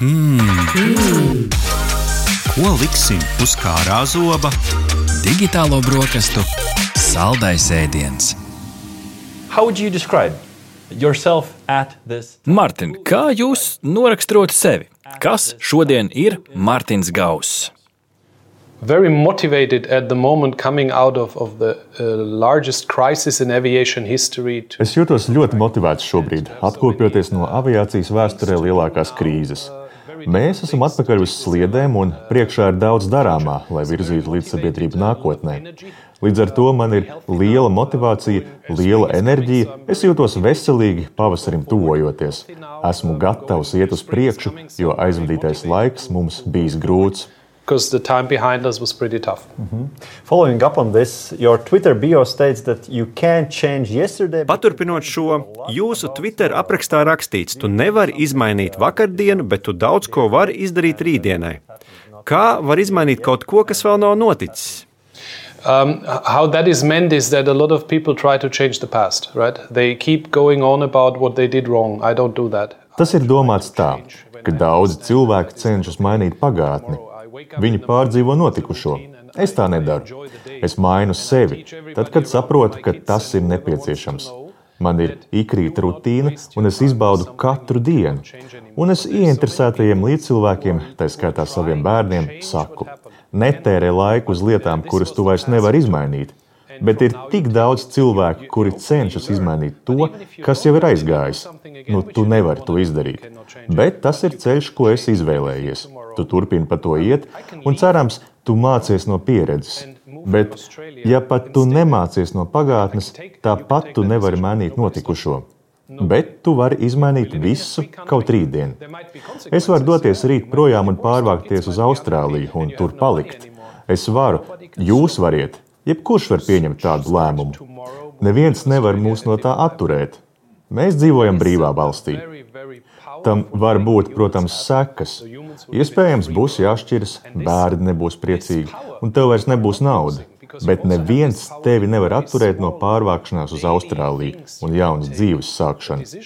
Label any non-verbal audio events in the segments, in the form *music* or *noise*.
Hmm. Ko liksim uz kārā zoba? Digitālo brokastu saldais ēdiens. How would you describe yourself at this? Mārtiņ, kā jūs noraksturotu sevi? Kas šodien ir Mārtiņš Gauss? very motivated at the moment coming out of, of the uh, largest crisis in aviation history. To... Es jūtos ļoti motivēts šobrīd, atkopjoties no aviācijas vēsturē lielākās krīzes. Mēs esam atpakaļ uz sliedēm, un priekšā ir daudz darāmā, lai virzītu līdz sabiedrību nākotnē. Līdz ar to man ir liela motivācija, liela enerģija. Es jūtos veselīgi, pavasarim tuvojoties. Esmu gatavs iet uz priekšu, jo aizvadītais laiks mums bijis grūts. Because the time behind us was pretty tough. Mm -hmm. Following up on this, your Twitter bio states that you can't change yesterday. Paturpinot šo, jūsu Twitter aprakstā rakstīts, tu nevari izmainīt vakardienu, bet tu daudz ko vari izdarīt rītdienai. Kā var izmainīt kaut ko, kas vēl nav noticis? Um, how that is meant is that a lot of people try to change the past, right? They keep going on about what they did wrong. I don't do that. Tas ir domāts tā, ka daudzi cilvēki cenšas mainīt pagātni. Viņi pārdzīvo notikušo. Es tā nedaru. Es mainu sevi, tad, kad saprotu, ka tas ir nepieciešams. Man ir ikrīta rutīna, un es izbaudu katru dienu. Un es ieinteresētajiem līdzcilvēkiem, tā skaitā saviem bērniem, saku: netērē laiku uz lietām, kuras tu vairs nevari izmainīt. Bet ir tik daudz cilvēku, kuri cenšas izmainīt to, kas jau ir aizgājis. Nu, tu nevari to izdarīt. Bet tas ir ceļš, ko esi izvēlējies. Tu turpini pa to iet, un cerams, tu mācies no pieredzes. Bet, ja pat tu nemācies no pagātnes, tāpat tu nevari mainīt notikušo. Bet tu vari izmainīt visu kaut rītdien. Es varu doties rīt projām un pārvākties uz Austrāliju un tur palikt. Es varu, jūs variet, jebkurš var pieņemt tādu lēmumu. Neviens nevar mūs no tā atturēt. Mēs dzīvojam brīvā valstī. Tam var būt, protams, sekas. Iespējams, būs jāšķiras, bērni nebūs priecīgi, un tev vairs nebūs nauda. Bet neviens tevi nevar atturēt no pārvākšanās uz Austrāliju un jaunas dzīves sākšanas.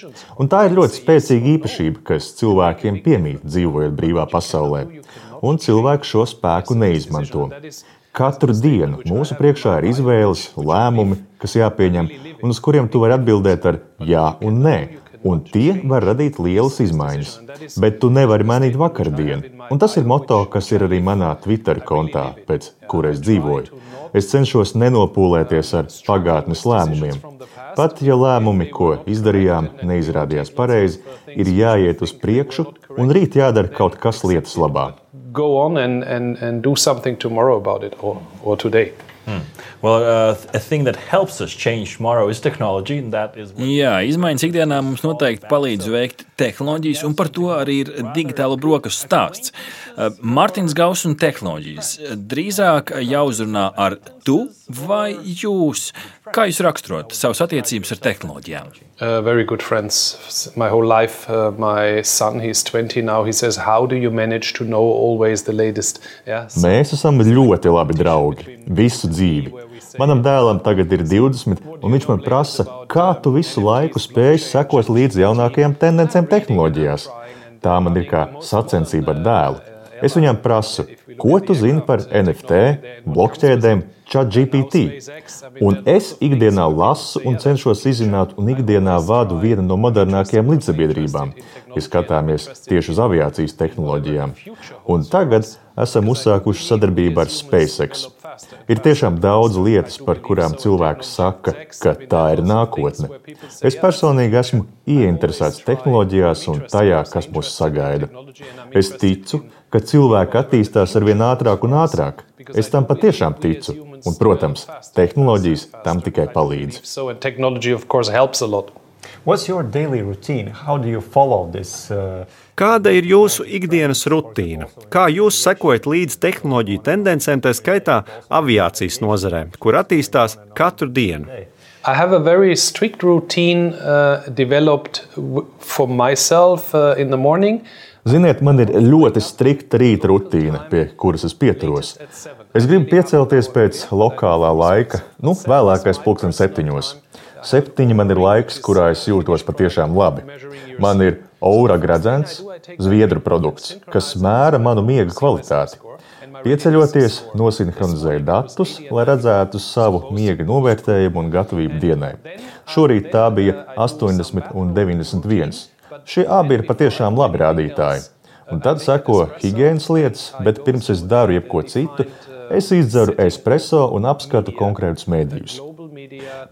Un tā ir ļoti spēcīga īpašība, kas cilvēkiem piemīt dzīvojot brīvā pasaulē. Un cilvēki šo spēku neizmanto. Katru dienu mūsu priekšā ir izvēles, lēmumi, kas jāpieņem, un uz kuriem tu vari atbildēt ar jā un nē un tie var radīt lielas izmaiņas. Bet tu nevari mainīt vakardienu. Un tas ir moto, kas ir arī manā Twitter kontā, pēc kura es dzīvoju. Es cenšos nenopūlēties ar pagātnes lēmumiem. Pat ja lēmumi, ko izdarījām, neizrādījās pareizi, ir jāiet uz priekšu un rīt jādara kaut kas lietas labā. Go on and, and, and do something tomorrow about it or, or today. Hmm. Well, uh, a thing that helps us change tomorrow is technology. Is what... Jā, izmaiņas ikdienā mums noteikti palīdz veikt tehnoloģijas, un par to arī ir digitāla brokastu stāsts. Uh, Mārtiņš Gauss un tehnoloģijas. Drīzāk jāuzrunā ar tu vai jūs. Kā jūs raksturot savas attiecības ar tehnoloģijām? Uh, very good friends. My whole life, uh, my son, he's 20 now, he says, How do you manage to know always the latest? Yeah, so Mēs esam ļoti labi draugi visu dzīvi. Manam dēlam tagad ir 20, un viņš man prasa, kā tu visu laiku spēj sekot līdzi jaunākajām tendencēm tehnoloģijās. Tā man ir kā sacensība ar dēlu. Es viņam prasu, ko tu zini par NFT, blokķēdēm, ChatGPT. Un es ikdienā lasu un cenšos izzināt, un ikdienā vadu vienu no modernākajām līdzsabiedrībām, ja skatāmies tieši uz aviācijas tehnoloģijām. Un tagad esam uzsākuši sadarbību ar SpaceX. Ir tiešām daudz lietas, par kurām cilvēks saka, ka tā ir nākotne. Es personīgi esmu ieinteresēts tehnoloģijās un tajā, kas mūs sagaida. Es ticu, ka cilvēki attīstās arvien ātrāk un ātrāk. Es tam patiešām ticu. Un, protams, tehnoloģijas tam tikai palīdz. What's your daily routine? How do you follow this? Uh... Kāda ir jūsu ikdienas rutīna? Kā jūs sekojat līdzi tehnoloģiju tendencēm, tā skaitā aviācijas nozarē, kur attīstās katru dienu? I have a very strict routine uh, developed for myself uh, in the morning. Ziniet, man ir ļoti strikta rīta rutīna, pie kuras es pieturos. Es gribu piecelties pēc lokālā laika, nu, vēlākais pulksten septiņos. Septiņi man ir laiks, kurā es jūtos patiešām labi. Man ir aura gradzens, zviedru produkts, kas mēra manu miega kvalitāti. Pieceļoties, nosinhronizēju datus, lai redzētu savu miega novērtējumu un gatavību dienai. Šorīt tā bija 80 un 91. Šie abi ir patiešām labi rādītāji. Un tad seko higiēnas lietas, bet pirms es daru jebko citu, es izdzeru espreso un apskatu konkrētus mēdījus.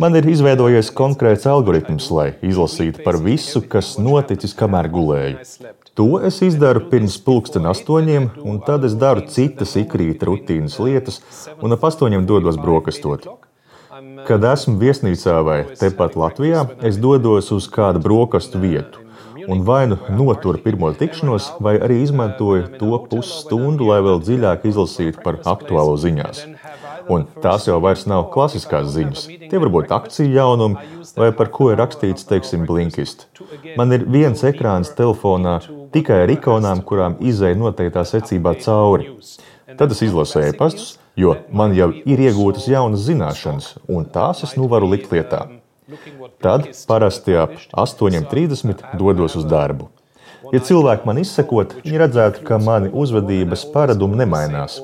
Man ir izveidojies konkrēts algoritms, lai izlasītu par visu, kas noticis, kamēr gulēju. To es izdaru pirms pulksten astoņiem, un tad es daru citas ikrīta rutīnas lietas, un ap astoņiem dodos brokastot. Kad esmu viesnīcā vai tepat Latvijā, es dodos uz kādu brokastu vietu un vai nu notur pirmo tikšanos, vai arī izmantoja to pusstundu, lai vēl dziļāk izlasītu par aktuālo ziņās. Un tās jau vairs nav klasiskās ziņas. Tie var būt akciju jaunumi, vai par ko ir rakstīts, teiksim, blinkist. Man ir viens ekrāns telefonā tikai ar ikonām, kurām izēja noteiktā secībā cauri. Tad es izlasu e-pastus, jo man jau ir iegūtas jaunas zināšanas, un tās es nu varu likt lietā. Tad parasti ap 8.30 dodos uz darbu. Ja cilvēki man izsekot, viņi redzētu, ka mani uzvedības paradumi nemainās.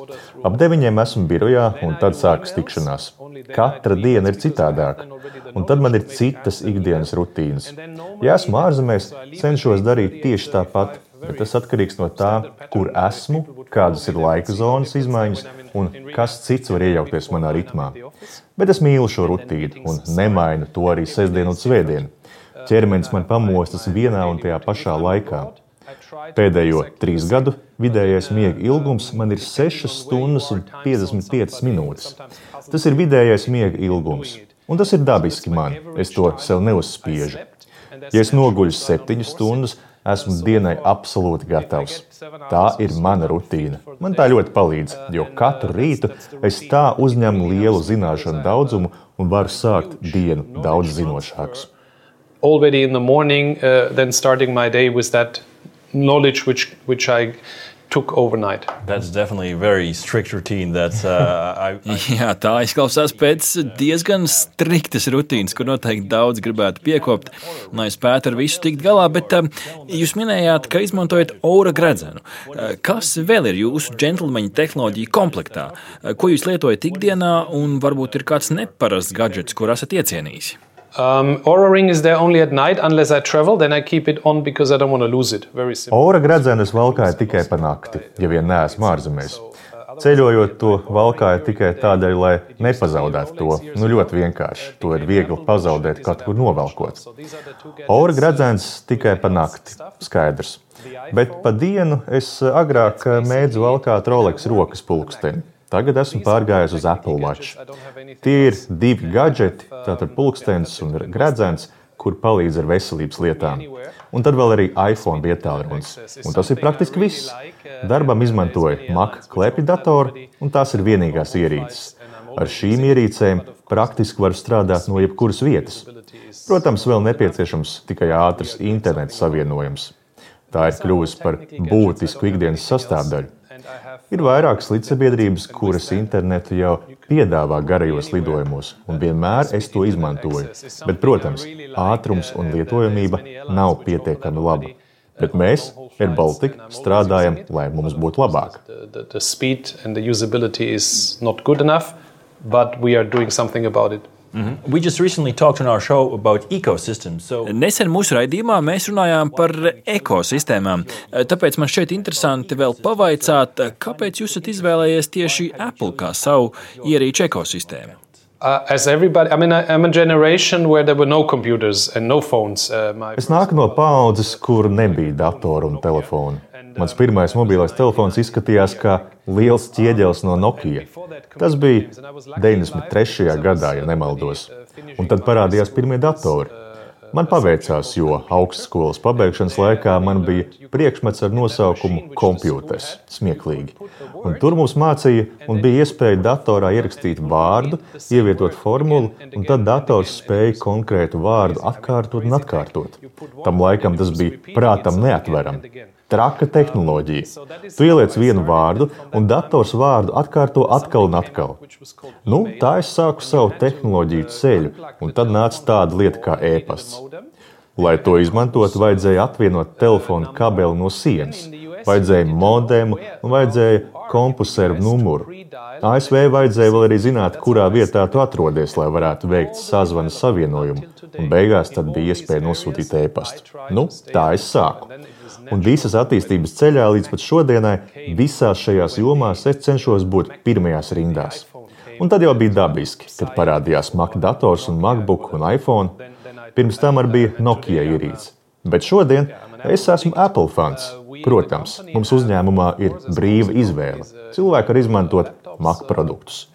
Ap deviņiem esmu birojā, un tad sākas tikšanās. Katra diena ir citādāka, un tad man ir citas ikdienas rutīnas. Ja esmu ārzemēs, cenšos darīt tieši tāpat, bet tas atkarīgs no tā, kur esmu, kādas ir laika zonas izmaiņas un kas cits var iejaukties manā ritmā. Bet es mīlu šo rutīnu un nemainu to arī sestdienu un svētdienu. Ķermenis man pamostas vienā un tajā pašā laikā. Pēdējo trīs gadu vidējais miega ilgums man ir 6 stundas un 55 minūtes. Tas ir vidējais miega ilgums, un tas ir dabiski man. Es to sev neuzspiežu. Ja es noguļu 7 stundas, esmu dienai absolūti gatavs. Tā ir mana rutīna. Man tā ļoti palīdz, jo katru rītu es tā uzņemu lielu zināšanu daudzumu un varu sākt dienu daudz zinošāks. Already in the morning, uh, then starting my day with that knowledge which, which I took overnight. That's definitely a very strict routine. That's, uh, *laughs* I, I... Jā, tā izklausās pēc diezgan striktas rutīnas, kur noteikti daudz gribētu piekopt, lai spētu ar visu tikt galā. Bet uh, jūs minējāt, ka izmantojat aura gredzenu. Uh, kas vēl ir jūsu džentlmeņa tehnoloģija komplektā? Uh, ko jūs lietojat ikdienā, un varbūt ir kāds neparasts gadgets, kur esat iecienījis? Um, Aura ring is there only at night unless I travel, then I keep it on because I don't want to lose it. Very simple. Aura gredzenes valkāja tikai pa nakti, ja vien neesmu ārzemēs. Ceļojot to valkāja tikai tādēļ, lai nepazaudētu to. Nu, ļoti vienkārši. To ir viegli pazaudēt kaut kur novelkot. Aura gredzens tikai pa nakti. Skaidrs. Bet pa dienu es agrāk mēdzu valkāt Rolex rokas pulksteni. Tagad esmu pārgājis uz Apple Watch. Tie ir divi gadgeti, tātad pulkstenis un gredzens, kur palīdz ar veselības lietām. Un tad vēl arī iPhone vietā runas. Un tas ir praktiski viss. Darbam izmantoju Mac klepi datoru, un tās ir vienīgās ierīces. Ar šīm ierīcēm praktiski var strādāt no jebkuras vietas. Protams, vēl nepieciešams tikai ātrs interneta savienojums. Tā ir kļuvusi par būtisku ikdienas sastāvdaļu. Ir vairākas līdzsabiedrības, kuras internetu jau piedāvā garajos lidojumos, un vienmēr es to izmantoju. Bet, protams, ātrums un lietojamība nav pietiekami laba. Bet mēs, Air Baltica, strādājam, lai mums būtu labāk. But we are doing something about it. We just recently talked on our show about ecosystems. So... Nesen mūsu raidījumā mēs runājām par ekosistēmām. Tāpēc man šķiet interesanti vēl pavaicāt, kāpēc jūs esat izvēlējies tieši Apple kā savu ierīču ekosistēmu. Uh, as everybody, I mean, I, I'm a generation where there were no computers and no phones. Uh. Es nāku no paudzes, kur nebija datoru un telefonu. Mans pirmais mobilais telefons izskatījās kā liels ķieģelis no Nokia. Tas bija 93. gadā, ja nemaldos. Un tad parādījās pirmie datori. Man paveicās, jo augstskolas pabeigšanas laikā man bija priekšmets ar nosaukumu kompjuters. Smieklīgi. Un tur mums mācīja, un bija iespēja datorā ierakstīt vārdu, ievietot formulu, un tad dators spēja konkrētu vārdu atkārtot un atkārtot. Tam laikam tas bija prātam neatverami. Traka tehnoloģija. Tu ieliec vienu vārdu, un dators vārdu atkārto atkal un atkal. Nu, tā es sāku savu tehnoloģiju ceļu, un tad nāca tāda lieta kā e-pasts. Lai to izmantotu, vajadzēja atvienot telefonu kabeli no sienas, vajadzēja modemu un vajadzēja kompuservu numuru. ASV vajadzēja vēl arī zināt, kurā vietā tu atrodies, lai varētu veikt sazvanu savienojumu, un beigās tad bija iespēja nosūtīt e-pastu. Nu, tā es sāku. Un visas attīstības ceļā līdz pat šodienai, visās šajās jomās es cenšos būt pirmajās rindās. Un tad jau bija dabiski, kad parādījās Mac dators un MacBook un iPhone. Pirms tam arī bija Nokia ierīce. Bet šodien es esmu Apple fans. Protams, mums uzņēmumā ir brīva izvēle. Cilvēki var izmantot Mac produktus.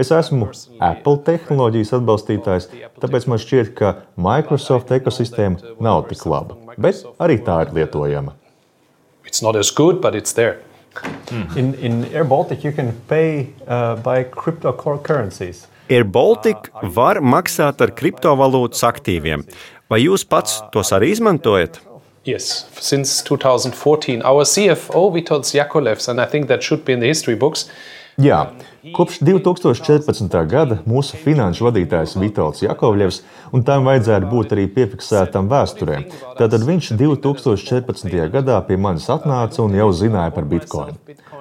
Es esmu Apple tehnoloģijas atbalstītājs, tāpēc man šķiet, ka Microsoft ekosistēma nav tik laba, bet arī tā ir lietojama. It's not as good, but it's there. In, in Air Baltic, you can pay uh, by cryptocurrencies. AirBaltic var maksāt ar kriptovalūtas aktīviem. Vai jūs pats tos arī izmantojat? Yes, since 2014, our CFO Vitols Yakovlevs, and I think that should be in the history books, Jā, kopš 2014. gada mūsu finanšu vadītājs Vitāls Jakovļevs, un tam vajadzētu būt arī piefiksētam vēsturē. Tātad viņš 2014. gadā pie manis atnāca un jau zināja par bitkoinu.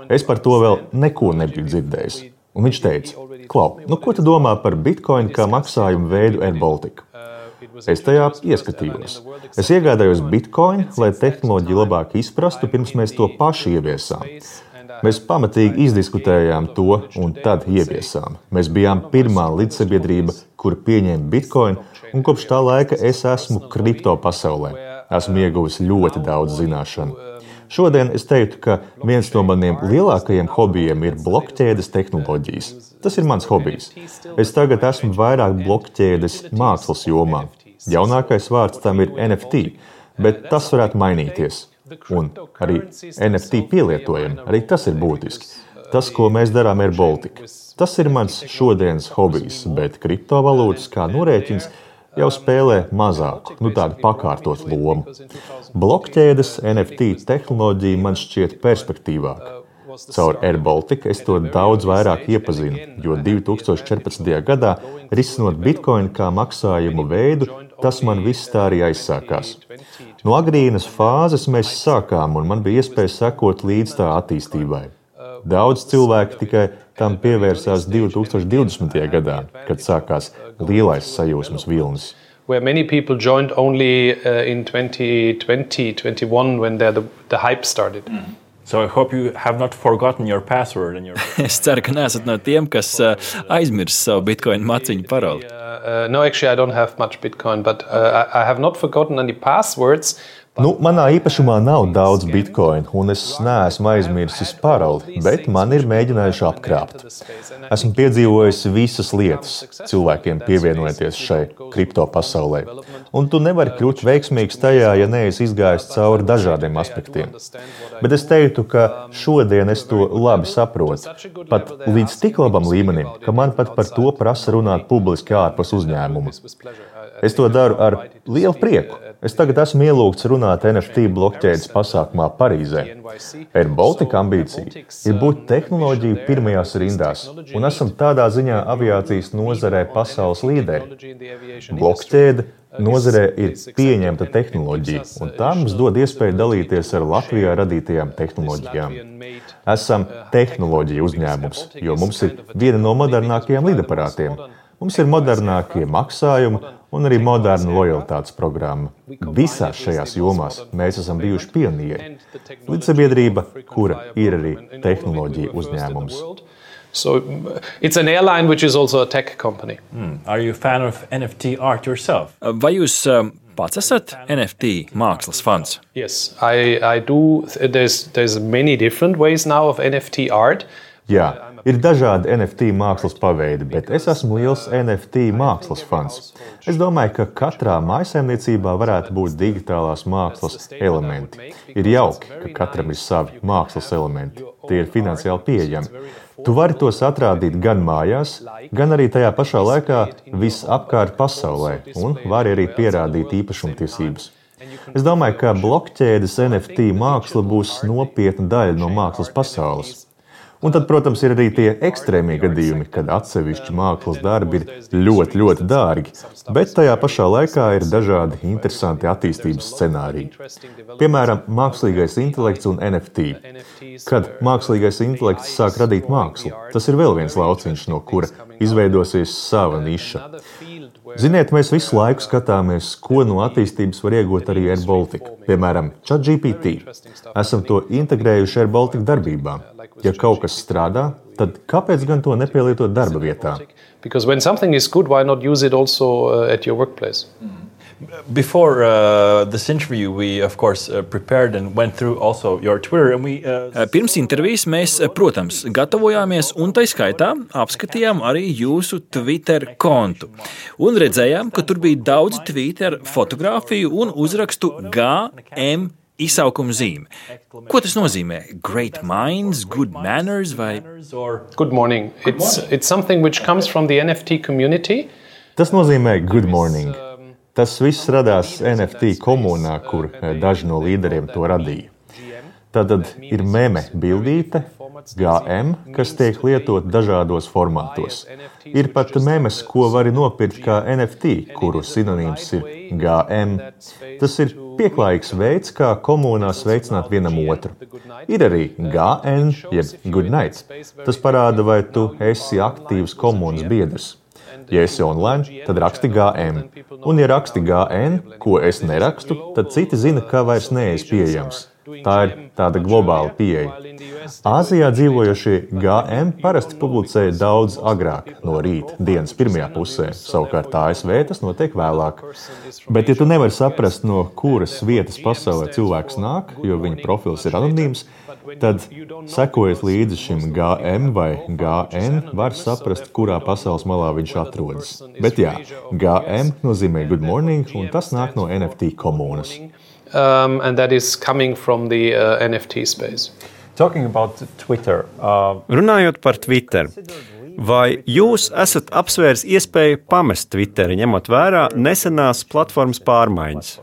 Es par to vēl neko nebiju dzirdējis. Un viņš teica, Klau, nu ko tu domā par bitkoinu kā maksājumu veidu AirBaltic? Es tajā ieskatījos. Es iegādājos bitkoinu, lai tehnoloģiju labāk izprastu, pirms mēs to paši ieviesām. Mēs pamatīgi izdiskutējām to un tad ieviesām. Mēs bijām pirmā līdzsabiedrība, kur pieņēma bitkoinu, un kopš tā laika es esmu kripto pasaulē. Esmu ieguvis ļoti daudz zināšanu. Šodien es teiktu, ka viens no maniem lielākajiem hobijiem ir blokķēdes tehnoloģijas. Tas ir mans hobijs. Es tagad esmu vairāk blokķēdes mākslas jomā. Jaunākais vārds tam ir NFT, bet tas varētu mainīties un arī NFT pielietojami. Arī tas ir būtiski. Tas, ko mēs darām, ir Baltika. Tas ir mans šodienas hobijs, bet kriptovalūtas kā norēķins jau spēlē mazāku, nu tādu pakārtotu lomu. Blokķēdes NFT tehnoloģija man šķiet perspektīvāka. Caur AirBaltika es to daudz vairāk iepazinu, jo 2014. gadā, risinot bitkoinu kā maksājumu veidu, tas man viss tā arī aizsākās. No agrīnas fāzes mēs sākām, un man bija iespēja sekot līdz tā attīstībai. Daudz cilvēku tikai tam pievērsās 2020. gadā, kad sākās lielais sajūsmas vilnis. Where many people joined only uh, in 2020, 21 when the, the hype started. Mm. So I hope you have not forgotten your password and your. *laughs* es ceru, ka neesat no tiem, kas uh, aizmirs savu bitkoinu maciņu paroli. Uh, uh, no, actually, I don't have much Bitcoin, but uh, I have not forgotten any passwords. Nu, manā īpašumā nav daudz bitkoinu, un es neesmu aizmirsis paroli, bet man ir mēģinājuši apkrāpt. Esmu piedzīvojis visas lietas, cilvēkiem pievienojoties šai kripto pasaulē. Un tu nevari kļūt veiksmīgs tajā, ja neesi izgājis cauri dažādiem aspektiem. Bet es teiktu, ka šodien es to labi saprotu. Pat līdz tik labam līmenim, ka man pat par to prasa runāt publiski ārpus uzņēmuma. Es to daru ar lielu prieku. Es tagad esmu ielūgts runāt NFT blokķēdes pasākumā Parīzē. Air Baltica ambīcija ir būt tehnoloģiju pirmajās rindās, un esam tādā ziņā aviācijas nozarē pasaules līderi. Blokķēde nozarē ir pieņemta tehnoloģija, un tā mums dod iespēju dalīties ar Latvijā radītajām tehnoloģijām. Esam tehnoloģija uzņēmums, jo mums ir viena no modernākajiem lidaparātiem. Mums ir modernākie maksājumi un arī moderna lojalitātes programma. Visās šajās jomās mēs esam bijuši pionieri. Līdzsabiedrība, kura ir arī tehnoloģija uzņēmums. So it's an airline which is also a tech company. Mm. Are you a fan of NFT art yourself? Vai jūs um, pats esat NFT mākslas fans? Yes, I, I do. There's, there's many different ways now of NFT art. Jā, ir dažādi NFT mākslas paveidi, bet es esmu liels NFT mākslas fans. Es domāju, ka katrā mājsaimniecībā varētu būt digitālās mākslas elementi. Ir jauki, ka katram ir savi mākslas elementi. Tie ir finansiāli pieejami. Tu vari tos atrādīt gan mājās, gan arī tajā pašā laikā visapkārt pasaulē, un vari arī pierādīt īpašumtiesības. Es domāju, ka blokķēdes NFT māksla būs nopietna daļa no mākslas pasaules. Un tad, protams, ir arī tie ekstrēmie gadījumi, kad atsevišķi mākslas darbi ir ļoti, ļoti dārgi, bet tajā pašā laikā ir dažādi interesanti attīstības scenāriji. Piemēram, mākslīgais intelekts un NFT. Kad mākslīgais intelekts sāk radīt mākslu, tas ir vēl viens lauciņš, no kura izveidosies sava niša. Ziniet, mēs visu laiku skatāmies, ko no attīstības var iegūt arī AirBaltic. Piemēram, ChatGPT. Esam to integrējuši AirBaltic darbībā. Ja kaut kas strādā, tad kāpēc gan to nepielietot darba vietā? Because when something is good, why not use it also uh, at your workplace? Mm. Before uh, this interview, we of course uh, prepared and went through also your Twitter. And we, uh... Pirms intervijas mēs, protams, gatavojāmies un tā skaitā apskatījām arī jūsu Twitter kontu. Un redzējām, ka tur bija daudz Twitter fotografiju un uzrakstu GM izsaukuma zīme. Ko tas nozīmē? Great minds, good manners vai? Good morning. It's, it's something which comes from the NFT community. Tas nozīmē good morning. Tas viss radās NFT komunā, kur eh, daži no līderiem to radīja. Tad ir meme bildīte, GM, kas tiek lietot dažādos formātos. Ir pat memes, ko var nopirkt kā NFT, kuru sinonīms ir GM. Tas ir pieklājīgs veids, kā komunā sveicināt vienam otru. Ir arī GN, jeb Good Night. Tas parāda, vai tu esi aktīvs komunas biedrs. Ja esi online, tad raksti GM. Un, ja raksti GN, ko es nerakstu, tad citi zina, ka vairs neesi pieejams. Tā ir tāda globāla pieeja. Āzijā dzīvojošie GM parasti publicē daudz agrāk, no rīta, dienas pirmajā pusē. Savukārt ASV tas notiek vēlāk. Bet, ja tu nevari saprast, no kuras vietas pasaulē cilvēks nāk, jo viņa profils ir anonīms, tad, sekojot līdzi šim GM vai GN, var saprast, kurā pasaules malā viņš atrodas. Bet jā, GM nozīmē good morning, un tas nāk no NFT komunas. Um, and that is coming from the uh, NFT space. Talking about Twitter. Uh... Runājot par Twitter. Vai jūs esat apsvērs iespēju pamest Twitter, ņemot vērā nesenās platformas pārmaiņas?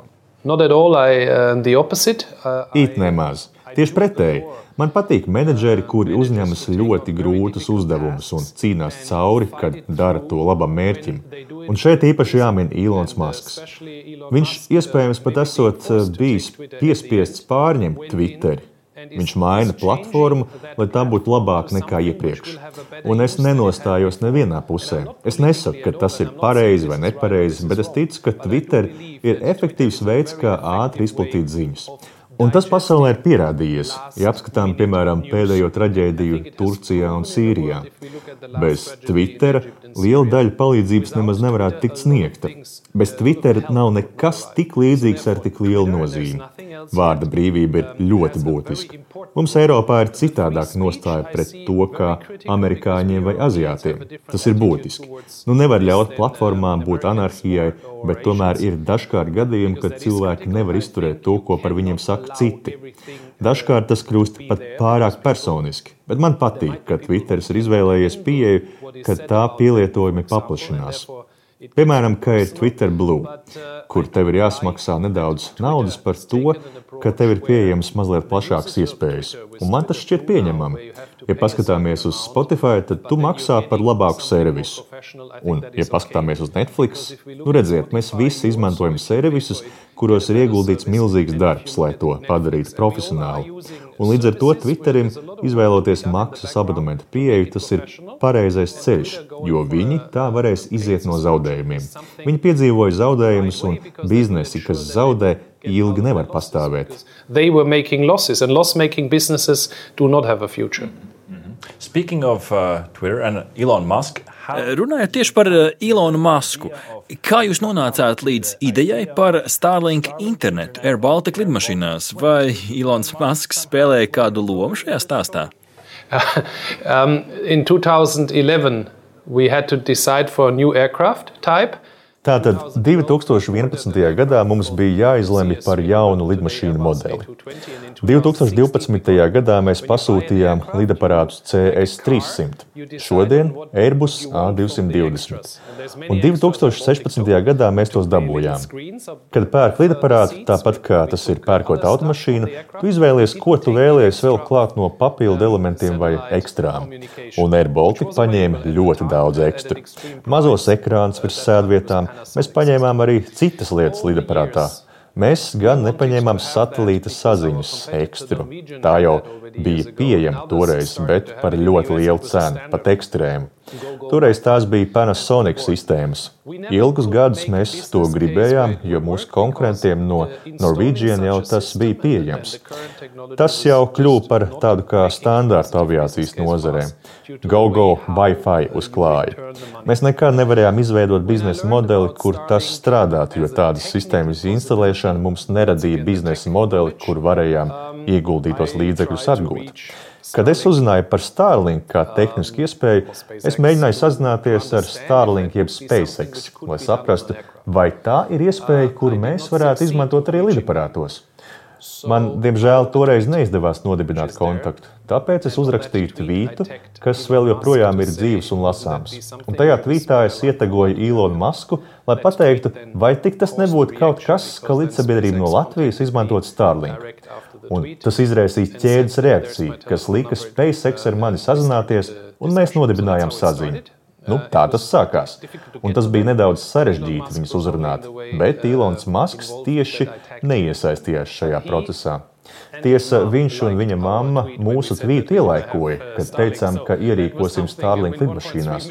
Not at all, I, uh, the opposite. Uh, It nemaz. Tieši pretēji. Man patīk menedžeri, kuri uzņemas ļoti grūtus uzdevumus un cīnās cauri, kad dara to labam mērķim. Un šeit īpaši jāmin Ilons Masks. Viņš iespējams pat esot eh, bijis piespiests pārņemt Twitteri. Viņš maina platformu, lai tā būtu labāka nekā iepriekš. Un es nenostājos nevienā pusē. Es nesaku, ka tas ir pareizi vai nepareizi, bet es ticu, ka Twitter ir efektīvs veids, kā ātri izplatīt ziņas. Un tas pasaulē ir pierādījies, ja apskatām, piemēram, pēdējo traģēdiju Turcijā un Sīrijā. Bez Twittera liela daļa palīdzības nemaz nevarētu tikt sniegta. Bez Twittera nav nekas tik līdzīgs ar tik lielu nozīmi. Vārda brīvība ir ļoti būtiska. Mums Eiropā ir citādāka nostāja pret to, kā amerikāņiem vai aziātiem. Tas ir būtiski. Nu, nevar ļaut platformām būt anarhijai, bet tomēr ir dažkārt gadījumi, kad cilvēki nevar izturēt to, ko par viņiem saka citi. Dažkārt tas kļūst pat pārāk personiski, bet man patīk, ka Twitter ir izvēlējies pieeju, ka tā pielietojumi paplašinās. Piemēram, ka ir Twitter Blue, kur tev ir jāsmaksā nedaudz naudas par to, ka tev ir pieejamas mazliet plašākas iespējas. Un man tas šķiet pieņemami. Ja paskatāmies uz Spotify, tad tu maksā par labāku servisu. Un, ja paskatāmies uz Netflix, nu redziet, mēs visi izmantojam servisus, kuros ir ieguldīts milzīgs darbs, lai to padarītu profesionāli. Un līdz ar to Twitterim izvēloties maksas abonementu pieeju, tas ir pareizais ceļš, jo viņi tā varēs iziet no zaudējumiem. Viņi piedzīvoja zaudējumus un biznesi, kas zaudē, ilgi nevar pastāvēt. They were making losses, and loss-making businesses do not have a future. Speaking of uh, Twitter and Elon Musk, Eh, runājot tieši par Ilonu eh, Masku, kā jūs nonācāt līdz idejai par Starlink internetu Air Baltica lidmašīnās? Vai Ilons Masks spēlēja kādu lomu šajā stāstā? *laughs* um, in 2011, we had to decide for a new aircraft type. Tātad 2011. gadā mums bija jāizlemj par jaunu lidmašīnu modeli. 2012. gadā mēs pasūtījām lidaparātus CS-300, šodien Airbus A220. Un 2016. gadā mēs tos dabūjām. Kad pērk lidaparātu, tāpat kā tas ir pērkot automašīnu, tu izvēlies, ko tu vēlies vēl klāt no papildu elementiem vai ekstrām. Un Air Baltica paņēma ļoti daudz ekstru. Mazos ekrānus virs sēdvietām, Mēs paņēmām arī citas lietas lidaparātā. Mēs gan nepaņēmām satelīta saziņas ekstru. Tā jau bija pieejama toreiz, bet par ļoti lielu cenu, pat ekstrēmu. Toreiz tās bija Panasonic sistēmas. Ilgus gadus mēs to gribējām, jo mūsu konkurentiem no Norwegian jau tas bija pieejams. Tas jau kļuva par tādu kā standārtu aviācijas nozarē. GoGo Wi-Fi uzklāja. Mēs nekad nevarējām izveidot biznesa modeli, kur tas strādātu, jo tādas sistēmas instalēšana mums neradīja biznesa modeli, kur varējām ieguldītos līdzekļus atgūt. Kad es uzzināju par Starlink kā tehnisku iespēju, es mēģināju sazināties ar Starlink jeb SpaceX, lai saprastu, vai tā ir iespēja, kuru mēs varētu izmantot arī lidaparātos. Man, diemžēl, toreiz neizdevās nodibināt kontaktu, tāpēc es uzrakstīju tvītu, kas vēl joprojām ir dzīves un lasāms. Un tajā tvītā es ietegoju Ilonu Masku, lai pateiktu, vai tik tas nebūtu kaut kas, ka līdzsabiedrība no Latvijas izmantot Starlink. Un tas izraisīja ķēdes reakciju, kas lika SpaceX ar mani sazināties, un mēs nodibinājām saziņu. Nu, tā tas sākās. Un tas bija nedaudz sarežģīti viņus uzrunāt, bet Ilons Masks tieši neiesaistījās šajā procesā. Tiesa, viņš un viņa mamma mūsu tvītu ielaikoja, kad teicām, ka ierīkosim Starlink lidmašīnās.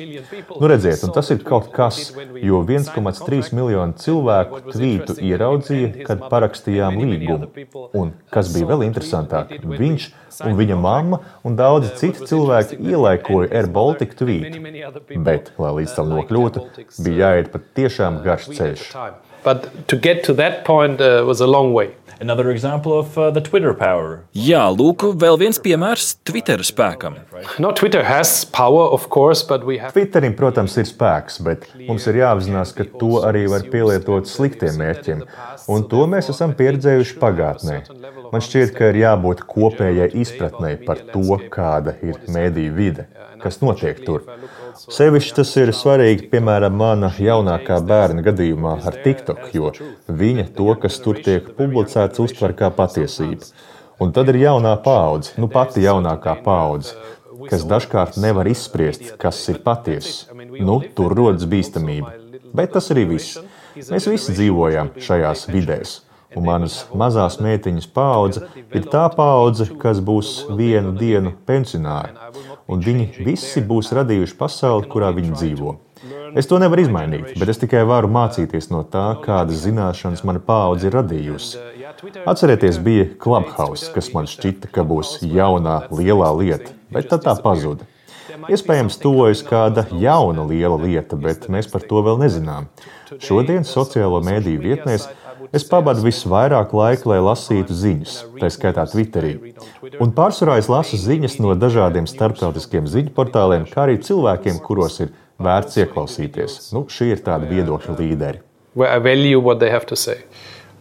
Nu, redziet, un tas ir kaut kas, jo 1,3 miljonu cilvēku tvītu ieraudzīja, kad parakstījām līgumu. Un kas bija vēl interesantāk, viņš un viņa mamma un daudzi citi cilvēki ielaikoja Air Baltica tvītu. Bet, lai līdz tam nokļūtu, bija jāiet pat tiešām garš ceļš. But to get to that point uh, was a long way. Another example of uh, the Twitter power. Jā, lūk, vēl viens piemērs Twitter spēkam. No, Twitter has power, of course, but we have. Twitterim, protams, ir spēks, bet mums ir jāapzinās, ka to arī var pielietot sliktiem mērķiem, un to mēs esam pieredzējuši pagātnē. Man šķiet, ka ir jābūt kopējai izpratnē par to, kāda ir mēdīju vide, kas notiek tur. Sevišķi tas ir svarīgi, piemēram, mana jaunākā bērna gadījumā ar TikTok, jo viņa to, kas tur tiek publicēts, uztver kā patiesību. Un tad ir jaunā paudze, nu pati jaunākā paudze, kas dažkārt nevar izspriest, kas ir patiesa. Nu, tur rodas bīstamība. Bet tas arī viss. Mēs visi dzīvojam šajās vidēs. Un manas mazās meitiņas paudze ir tā paudze, kas būs vienu dienu pensionāri un viņi visi būs radījuši pasauli, kurā viņi dzīvo. Es to nevaru izmainīt, bet es tikai varu mācīties no tā, kādas zināšanas mana paudze ir radījusi. Atcerieties, bija Clubhouse, kas man šķita, ka būs jaunā lielā lieta, bet tad tā pazuda. Iespējams, tuvojas kāda jauna liela lieta, bet mēs par to vēl nezinām. Šodien sociālo mēdīju vietnēs Es pavadu visvairāk laika, lai lasītu ziņas, tā skaitā Twitterī. Un pārsvarā es lasu ziņas no dažādiem starptautiskiem ziņu portāliem, kā arī cilvēkiem, kuros ir vērts ieklausīties. Nu, šī ir tāda viedokļa līderi.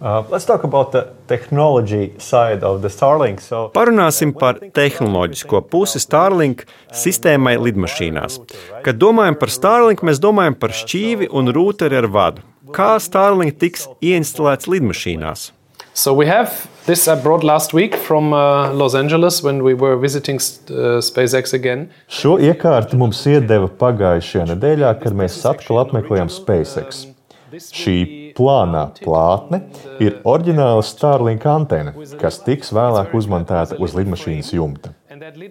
Uh, let's talk about the technology side of the Starlink. So, Parunāsim par tehnoloģisko pusi Starlink sistēmai lidmašīnās. Kad domājam par Starlink, mēs domājam par šķīvi un rūteri ar vadu. Kā Starlink tiks ieinstalēts lidmašīnās? So we have this I brought last week from uh, Los Angeles when we were visiting uh, SpaceX again. Šo iekārtu mums iedeva pagājušajā nedēļā, kad mēs atkal apmeklējām SpaceX. Šī plānā plātne ir oriģināla Starlink antena, kas tiks vēlāk uzmontēta uz lidmašīnas jumta.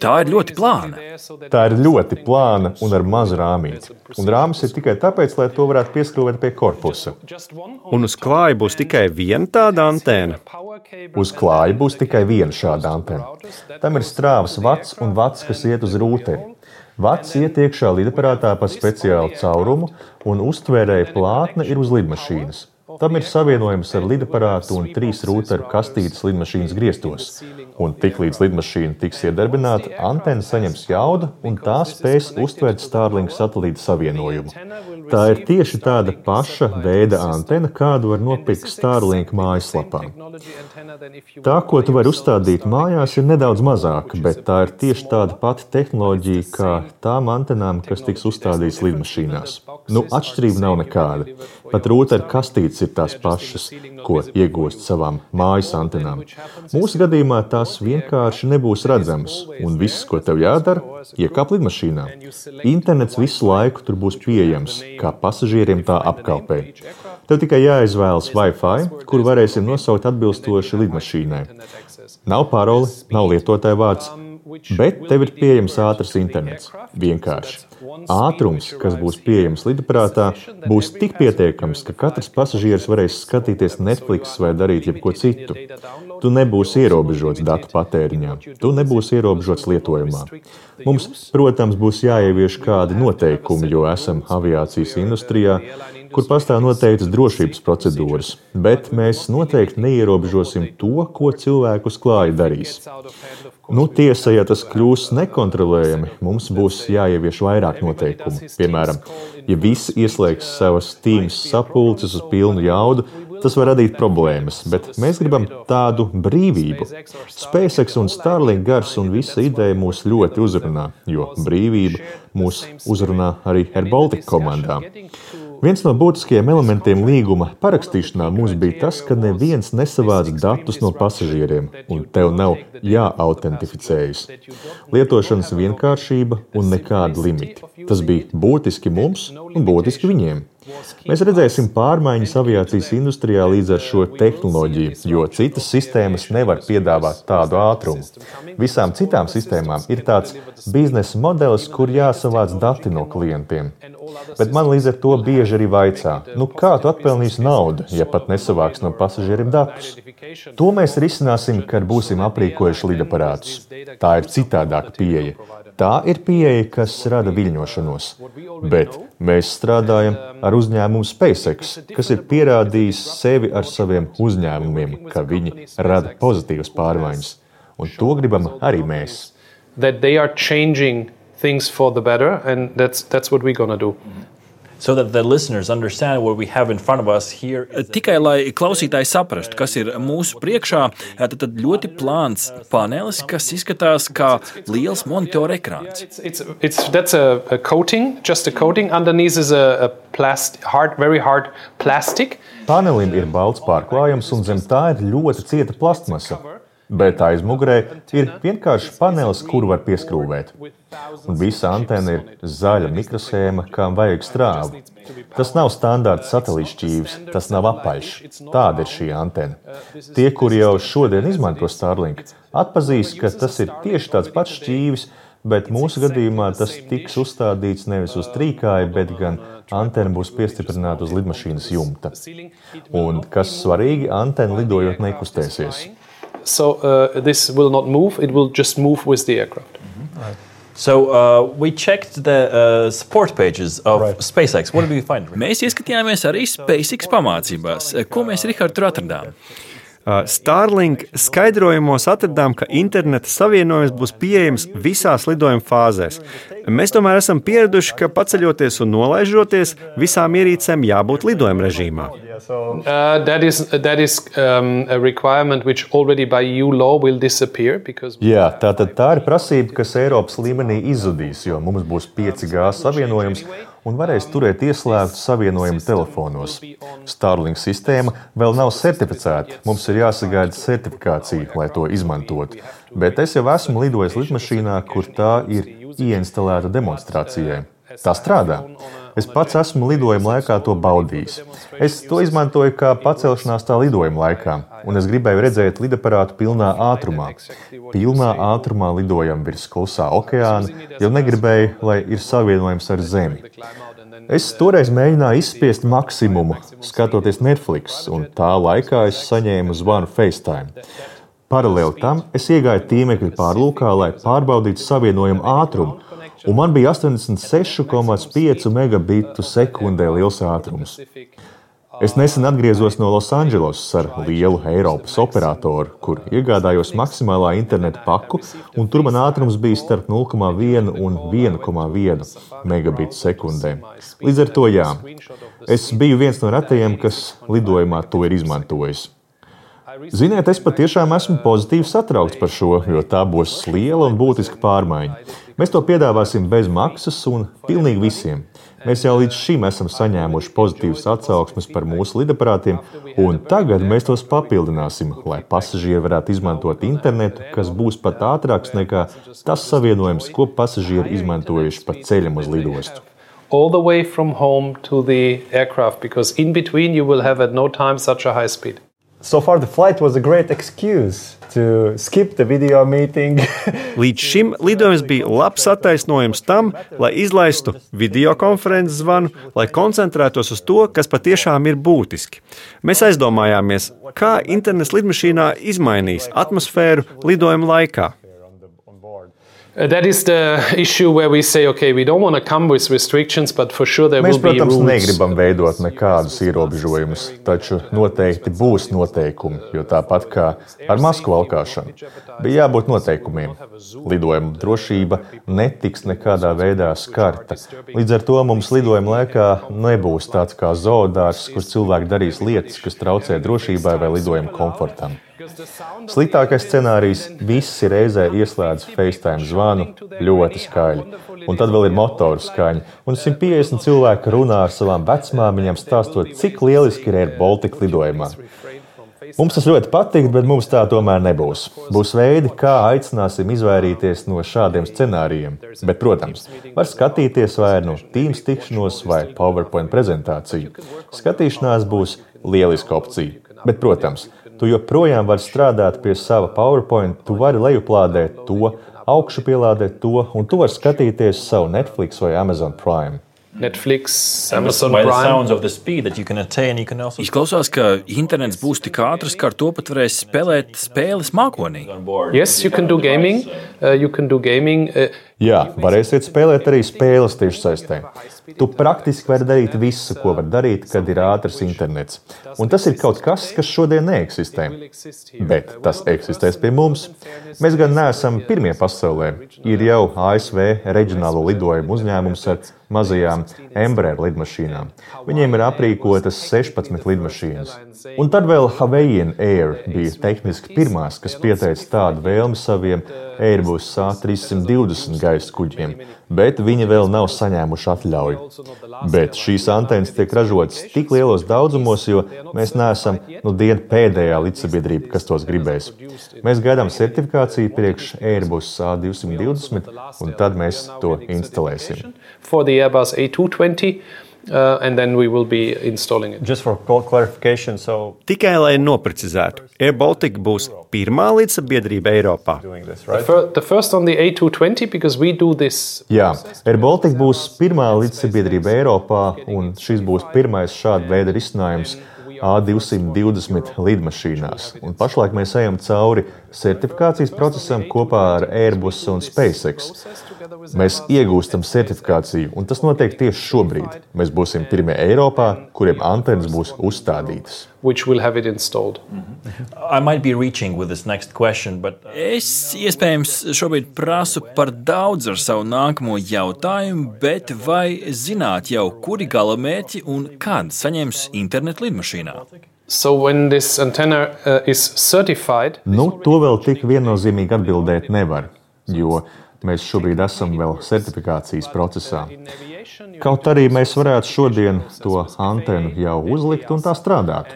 Tā ir ļoti plāna. Tā ir ļoti plāna un ar mazu rāmīti. Un rāmis ir tikai tāpēc, lai to varētu pieskrūvēt pie korpusa. Un uz klāja būs tikai viena tāda antena. Uz klāja būs tikai viena šāda antena. Tam ir strāvas vats un vats, kas iet uz rūteni. Vats iet iekšā lidaparātā pa speciālu caurumu, un uztvērēja plātne ir uz lidmašīnas. Tam ir savienojums ar lidaparātu un trīs rūteru kastītes lidmašīnas griestos. Un tiklīdz lidmašīna tiks iedarbināta, antena saņems jaudu un tā spēs uztvert Starlink satelīta savienojumu. Tā ir tieši tāda paša veida antena, kādu var nopirkt Starlink mājaslapā. Tā, ko tu vari uzstādīt mājās, ir nedaudz mazāka, bet tā ir tieši tāda pati tehnoloģija kā tām antenām, kas tiks uzstādītas lidmašīnās. Nu, atšķirība nav nekāda. Pat rūteru kastītes ir tās pašas, ko iegūst savām mājas antenām. Mūsu gadījumā tās vienkārši nebūs redzamas, un viss, ko tev jādara, iekāp lidmašīnā. Internets visu laiku tur būs pieejams, kā pasažieriem, tā apkalpē. Tev tikai jāizvēlas Wi-Fi, kur varēsim nosaukt atbilstoši lidmašīnai. Nav paroli, nav lietotāja vārds, bet tev ir pieejams ātrs internets. Vienkārši. Ātrums, kas būs pieejams lidaprātā, būs tik pietiekams, ka katrs pasažieris varēs skatīties Netflix vai darīt jebko citu. Tu nebūsi ierobežots datu patēriņā, tu nebūsi ierobežots lietojumā. Mums, protams, būs jāievieš kādi noteikumi, jo esam aviācijas industrijā, kur pastāv noteiktas drošības procedūras, bet mēs noteikti neierobežosim to, ko cilvēku uz klāja darīs. Nu, tiesa, ja tas kļūs nekontrolējami, mums būs jāievieš vairāk noteikumu. Piemēram, ja visi ieslēgs savas tīmas sapulces uz pilnu jaudu, tas var radīt problēmas, bet mēs gribam tādu brīvību. SpaceX un Starlink gars un visa ideja mūs ļoti uzrunā, jo brīvība mūs uzrunā arī AirBaltic komandā. Viens no būtiskajiem elementiem līguma parakstīšanā mums bija tas, ka neviens nesavāc datus no pasažieriem, un tev nav jāautentificējas. Lietošanas vienkāršība un nekāda limita. Tas bija būtiski mums un būtiski viņiem. Mēs redzēsim pārmaiņas aviācijas industrijā līdz ar šo tehnoloģiju, jo citas sistēmas nevar piedāvāt tādu ātrumu. Visām citām sistēmām ir tāds biznesa modelis, kur jāsavāc dati no klientiem. Bet man līdz ar to bieži arī vaicā, nu kā tu atpelnīsi naudu, ja pat nesavāks no pasažieriem datus? To mēs risināsim, kad būsim aprīkojuši lidaparātus. Tā ir citādāka pieeja. Tā ir pieeja, kas rada viļņošanos. Bet mēs strādājam ar uzņēmumu SpaceX, kas ir pierādījis sevi ar saviem uzņēmumiem, ka viņi rada pozitīvas pārmaiņas. Un to gribam arī mēs. That they are changing things for the better, and that's, that's what we're going to do. So that the listeners understand what we have in front of us here. Tikai lai klausītāji saprastu, kas ir mūsu priekšā, tad, tad ļoti plāns panelis, kas izskatās kā liels monitora ekrāns. It's, it's, it's, that's a, a coating, just a coating. Underneath is a, a plast, hard, very hard plastic. Panelim ir balts pārklājums, un zem tā ir ļoti cieta plastmasa. Bet aiz mugurē ir vienkārši panelis, kuru var pieskrūvēt. Un visa antena ir zaļa mikrosēma, kam vajag strāvu. Tas nav standarta satelīta šķīvis, tas nav apaļš. Tāda ir šī antena. Tie, kuri jau šodien izmanto Starlink, atpazīs, ka tas ir tieši tāds pats šķīvis, bet mūsu gadījumā tas tiks uzstādīts nevis uz trīkāja, bet gan antena būs piestiprināta uz lidmašīnas jumta. Un, kas svarīgi, antena lidojot nekustēsies. So uh, this will not move, it will just move with the aircraft. So uh, we checked the uh, support pages of right. SpaceX. What did we find? Mēs ieskatījāmies arī SpaceX pamācībās. Ko mēs, Rihard, tur atradām? Uh, Starlink skaidrojumos atradām, ka interneta savienojums būs pieejams visās lidojuma fāzēs. Mēs tomēr esam pieraduši, ka paceļoties un nolaižoties, visām ierīcēm jābūt lidojuma režīmā. Uh, that is, that is um, a requirement which already by EU law will disappear. Because... Jā, tā, tā ir prasība, kas Eiropas līmenī izzudīs, jo mums būs 5G savienojums un varēs turēt ieslēgtu savienojumu telefonos. Starlink sistēma vēl nav certificēta. Mums ir jāsagaida certifikācija, lai to izmantotu. Bet es jau esmu lidojis lidmašīnā, kur tā ir ieinstalēta demonstrācijai. Tā strādā. Es pats esmu lidojuma laikā to baudījis. Es to izmantoju kā pacelšanās tā lidojuma laikā, un es gribēju redzēt lidaparātu pilnā ātrumā. Pilnā ātrumā lidojam virs klusā okeāna, jo negribēju, lai ir savienojums ar Zemi. Es toreiz mēģināju izspiest maksimumu, skatoties Netflix, un tā laikā es saņēmu zvanu FaceTime. Paralēli tam es iegāju tīmekļa pārlūkā, lai pārbaudītu savienojumu ātrumu un man bija 86,5 megabitu sekundē liels ātrums. Es nesen atgriezos no Losandželosas ar lielu Eiropas operatoru, kur iegādājos maksimālā interneta paku, un tur man ātrums bija starp 0,1 un 1,1 megabitu sekundē. Līdz ar to jā, es biju viens no retajiem, kas lidojumā to ir izmantojis. Ziniet, es patiešām esmu pozitīvi satraukts par šo, jo tā būs liela un būtiska pārmaiņa. Mēs to piedāvāsim bez maksas un pilnīgi visiem. Mēs jau līdz šim esam saņēmuši pozitīvas atsauksmes par mūsu lidaparātiem, un tagad mēs tos papildināsim, lai pasažieri varētu izmantot internetu, kas būs pat ātrāks nekā tas savienojums, ko pasažieri izmantojuši pa ceļam uz lidostu. All the way from home to the aircraft, because in between you will have at no time such a high speed. So far, the flight was a great excuse to skip the video meeting. *laughs* Līdz šim lidojums bija labs attaisnojums tam, lai izlaistu video konferences zvanu, lai koncentrētos uz to, kas patiešām ir būtiski. Mēs aizdomājāmies, kā internets lidmašīnā izmainīs atmosfēru lidojuma laikā. Uh, that is the issue where we say, okay, we don't want to come with restrictions, but for sure there Mēs, will be protams, rules. negribam veidot nekādus ierobežojumus, taču noteikti būs noteikumi, jo tāpat kā ar masku valkāšanu, bija jābūt noteikumiem. Lidojuma drošība netiks nekādā veidā skarta. Līdz ar to mums lidojuma laikā nebūs tāds kā zoodārs, kur cilvēki darīs lietas, kas traucē drošībai vai lidojuma komfortam. Sliktākais scenārijs - visi reizē ieslēdz FaceTime zvanu ļoti skaļi. Un tad vēl ir motoru skaņa. Un 150 cilvēki runā ar savām vecmāmiņām, stāstot, cik lieliski ir Air Baltica lidojumā. Mums tas ļoti patīk, bet mums tā tomēr nebūs. Būs veidi, kā aicināsim izvairīties no šādiem scenārijiem. Bet, protams, var skatīties vai no Teams tikšanos vai PowerPoint prezentāciju. Skatīšanās būs lieliska opcija. Bet, protams, tu joprojām vari strādāt pie sava PowerPoint, tu vari lejuplādēt to, augšu pielādēt to, un tu vari skatīties savu Netflix vai Amazon Prime. Netflix, Amazon Prime. sounds of the speed that you can attain, you can also Izklausās, ka internets būs tik ātrs, ka ar to pat varēs spēlēt spēles mākonī. Yes, you can do gaming. Uh, you can do gaming. Uh, Jā, varēsiet spēlēt arī spēles tiešsaistē. Tu praktiski vari darīt visu, ko var darīt, kad ir ātrs internets. Un tas ir kaut kas, kas šodien neeksistē. Bet tas eksistēs pie mums. Mēs gan neesam pirmie pasaulē. Ir jau ASV reģionālo lidojumu uzņēmums ar mazajām Embraer lidmašīnām. Viņiem ir aprīkotas 16 lidmašīnas. Un tad vēl Hawaiian Air bija tehniski pirmās, kas pieteica tādu vēlmi saviem Airbus A320 gaisa kuģiem, bet viņi vēl nav saņēmuši atļauju. Bet šīs antenas tiek ražotas tik lielos daudzumos, jo mēs neesam nu dienu pēdējā līdzsabiedrība, kas tos gribēs. Mēs gaidām certifikāciju priekš Airbus A220, un tad mēs to instalēsim. For the Airbus A220, uh, and then we will be installing it. Just for cl- clarification, so Tikai lai noprecizētu, Air Baltica būs pirmā līdzsabiedrība Eiropā. doing this, The right? fir- the first on the A220 because we do this. Jā, Air Baltica būs pirmā līdzsabiedrība Eiropā, un šis būs pirmais šāda veida risinājums A220 lidmašīnās. Un pašlaik mēs ejam cauri certifikācijas procesam kopā ar Airbus un SpaceX. Mēs iegūstam certifikāciju, un tas notiek tieši šobrīd. Mēs būsim pirmie Eiropā, kuriem antenas būs uzstādītas. which will have it installed. I might be reaching with this next question, but uh, Es iespējams šobrīd prasu par daudz ar savu nākamo jautājumu, bet vai zināt jau, kuri galamērķi un kad saņems internetu lidmašīnā? So when this antenna uh, is certified, Nu, to vēl tik viennozīmīgi atbildēt nevar, jo mēs šobrīd esam vēl certifikācijas procesā. Kaut arī mēs varētu šodien to antenu jau uzlikt un tā strādāt.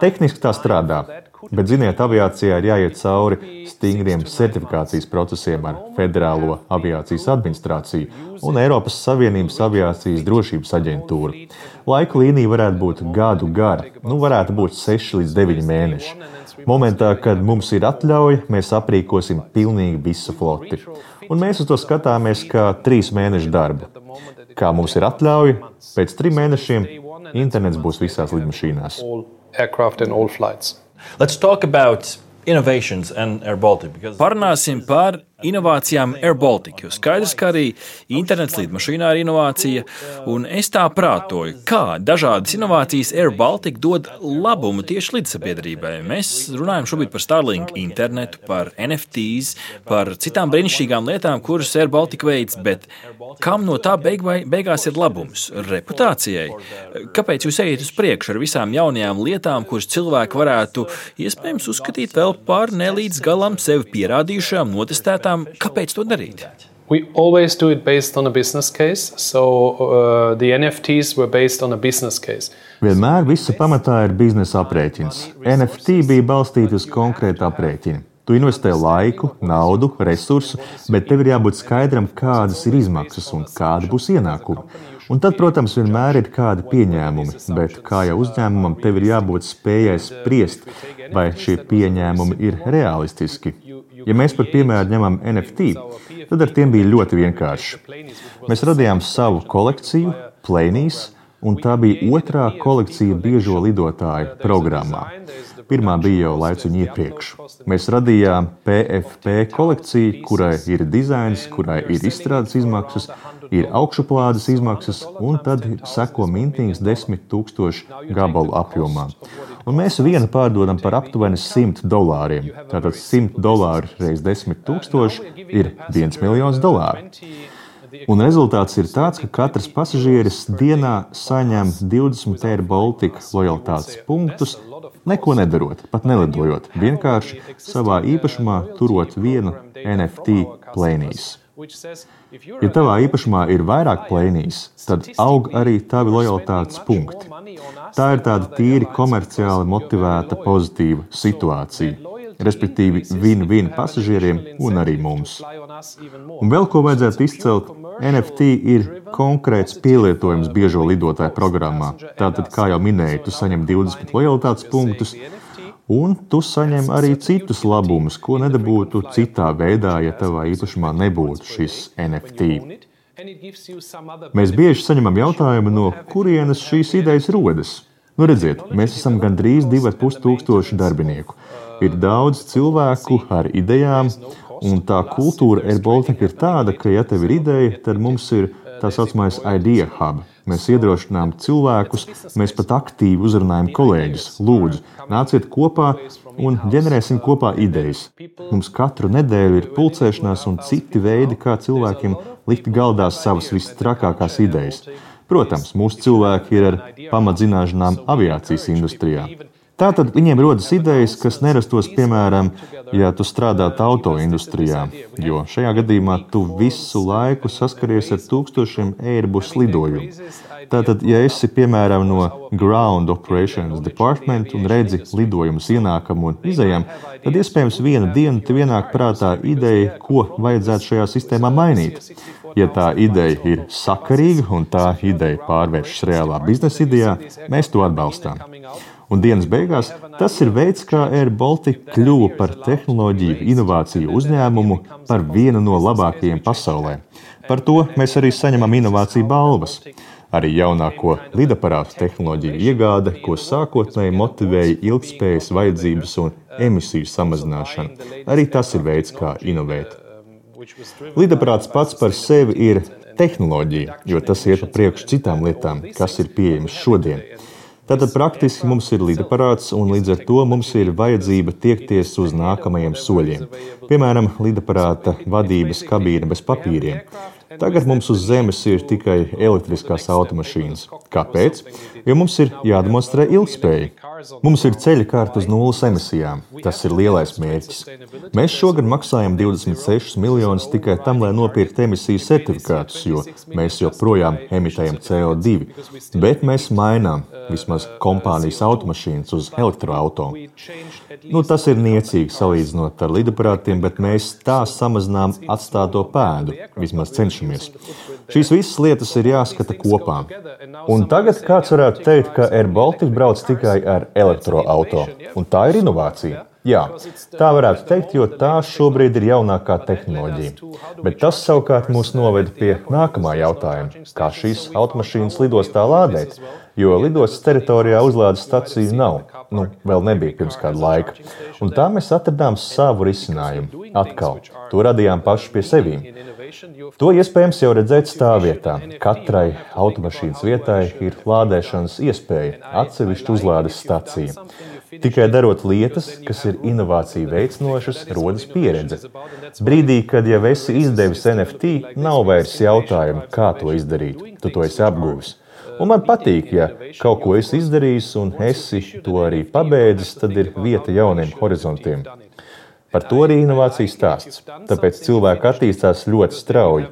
Tehniski tā strādā, bet, ziniet, aviācijā ir jāiet cauri stingriem certifikācijas procesiem ar Federālo aviācijas administrāciju un Eiropas Savienības aviācijas drošības aģentūru. Laika līnija varētu būt gadu gara, nu varētu būt 6 līdz 9 mēneši. Momentā, kad mums ir atļauja, mēs aprīkosim pilnīgi visu floti. Un mēs uz to skatāmies kā trīs mēnešu darbu. Kā mums ir atļauja, pēc trim mēnešiem internets būs visās lidmašīnās. all aircraft and all flights. let's talk about innovations and Air Baltic because Parunāsim par inovācijām Air Baltica. Jo skaidrs, ka arī internets lidmašīnā ir inovācija, un es tā prātoju, kā dažādas inovācijas Air Baltica dod labumu tieši līdzsabiedrībai. Mēs runājam šobrīd par Starlink internetu, par NFTs, par citām brīnišķīgām lietām, kuras Air Baltica veids, bet kam no tā beig beigās ir labums? Reputācijai. Kāpēc jūs ejat uz priekšu ar visām jaunajām lietām, kuras cilvēki varētu iespējams uzskatīt vēl par nelīdz galam sevi pierādījušām, notestētām? Lietām, kāpēc to darīt? We always do it based on a business case. So uh, the NFTs were based on a business case. Vienmēr visa pamatā ir biznesa aprēķins. NFT bija balstīta uz konkrētu aprēķinu. Tu investē laiku, naudu, resursu, bet tev ir jābūt skaidram, kādas ir izmaksas un kāda būs ienākuma. Un tad, protams, vienmēr ir kādi pieņēmumi, bet kā jau uzņēmumam, tev ir jābūt spējai spriest, vai šie pieņēmumi ir realistiski. Ja mēs par piemēru ņemam NFT, tad ar tiem bija ļoti vienkārši. Mēs radījām savu kolekciju, Plēnijas, un tā bija otrā kolekcija biežo lidotāju programmā. Pirmā bija jau laicuņi iepriekš. Mēs radījām PFP kolekciju, kurai ir dizains, kurai ir izstrādes izmaksas, ir augšuplādes izmaksas, un tad seko mintings desmit tūkstošu gabalu apjomā. Un mēs vienu pārdodam par aptuveni 100 dolāriem. Tātad 100 dolāri reizes 10 tūkstoši ir 1 miljons dolāru. Un rezultāts ir tāds, ka katrs pasažieris dienā saņem 20 eiro Baltika lojalitātes punktus, neko nedarot, pat nelidojot, vienkārši savā īpašumā turot vienu NFT plēnīs. Ja tavā īpašumā ir vairāk plēnīs, tad aug arī tavi lojalitātes punkti. Tā ir tāda tīri komerciāli motivēta pozitīva situācija respektīvi win-win pasažieriem un arī mums. Un vēl ko vajadzētu izcelt, NFT ir konkrēts pielietojums biežo lidotāju programmā. Tātad, kā jau minēju, tu saņem 20 lojalitātes punktus. Un tu saņem arī citus labumus, ko nedabūtu citā veidā, ja tavā īpašumā nebūtu šis NFT. Mēs bieži saņemam jautājumu, no kurienes šīs idejas rodas. Nu, redziet, mēs esam gandrīz 2,5 tūkstoši darbinieku. Ir daudz cilvēku ar idejām, un tā kultūra AirBaltic ir tāda, ka, ja tev ir ideja, tad mums ir tā saucamais idea hub. Mēs iedrošinām cilvēkus, mēs pat aktīvi uzrunājam kolēģus. Lūdzu, nāciet kopā un ģenerēsim kopā idejas. Mums katru nedēļu ir pulcēšanās un citi veidi, kā cilvēkiem likt galdā savas visstrakākās idejas. Protams, mūsu cilvēki ir ar pamatzināšanām aviācijas industrijā. Tātad viņiem rodas idejas, kas nerastos, piemēram, ja tu strādātu auto industrijā, jo šajā gadījumā tu visu laiku saskaries ar tūkstošiem Airbus lidojumu. Tātad, ja esi piemēram no Ground Operations Department un redzi lidojumus ienākumu un izējām, tad iespējams vienu dienu tev ienāk prātā ideja, ko vajadzētu šajā sistēmā mainīt. Ja tā ideja ir sakarīga un tā ideja pārvēršas reālā biznesa idejā, mēs to atbalstām. Un dienas beigās tas ir veids, kā Air Baltica kļuva par tehnoloģiju inovāciju uzņēmumu, par vienu no labākajiem pasaulē. Par to mēs arī saņemam inovāciju balvas. Arī jaunāko lidaparātu tehnoloģiju iegāde, ko sākotnēji motivēja ilgspējas vajadzības un emisiju samazināšana. Arī tas ir veids, kā inovēt. Lidaparāts pats par sevi ir tehnoloģija, jo tas iet pa priekšu citām lietām, kas ir pieejamas šodien. Tātad praktiski mums ir lidaparāts, un līdz ar to mums ir vajadzība tiekties uz nākamajiem soļiem. Piemēram, lidaparāta vadības kabīne bez papīriem. Tagad mums uz Zemes ir tikai elektriskās automašīnas. Kāpēc? Jo mums ir jādemonstrē ilgspēja. Mums ir ceļa kārta uz nulles emisijām. Tas ir lielais mērķis. Mēs šogad maksājam 26 miljonus tikai tam, lai nopirktu emisiju certifikātus, jo mēs joprojām emitējam CO2. Bet mēs mainām vismaz kompānijas automašīnas uz elektroautomašīnu. Nu, tas ir niecīgi salīdzinot ar lidaparātiem, bet mēs tā samazinām atstāto pēdu, vismaz cenšamies. Šīs visas lietas ir jāskata kopā. Un tagad kāds varētu teikt, ka Air Baltica brauc tikai ar elektroautorātu, un tā ir inovācija. Jā, tā varētu teikt, jo tā šobrīd ir jaunākā tehnoloģija. Bet tas savukārt mūs noveda pie nākamā jautājuma, kā šīs automašīnas lidostā lādēt, jo lidostas teritorijā uzlādes staciju nav. Nu, vēl nebija pirms kāda laika. Un tā mēs atradām savu risinājumu. Atkal, to radījām paši pie sevīm. To iespējams jau redzēt stāvvietā. Katrai automašīnas vietai ir lādēšanas iespēja, atsevišķa uzlādes stacija. Tikai darot lietas, kas ir inovāciju veicinošas, rodas pieredze. Brīdī, kad jau esi izdevis NFT, nav vairs jautājumu, kā to izdarīt. Tu to esi apguvis. Un man patīk, ja kaut ko esi izdarījis un esi to arī pabeidzis, tad ir vieta jauniem horizontiem. Par to arī inovācijas stāsts. Tāpēc cilvēki attīstās ļoti strauji.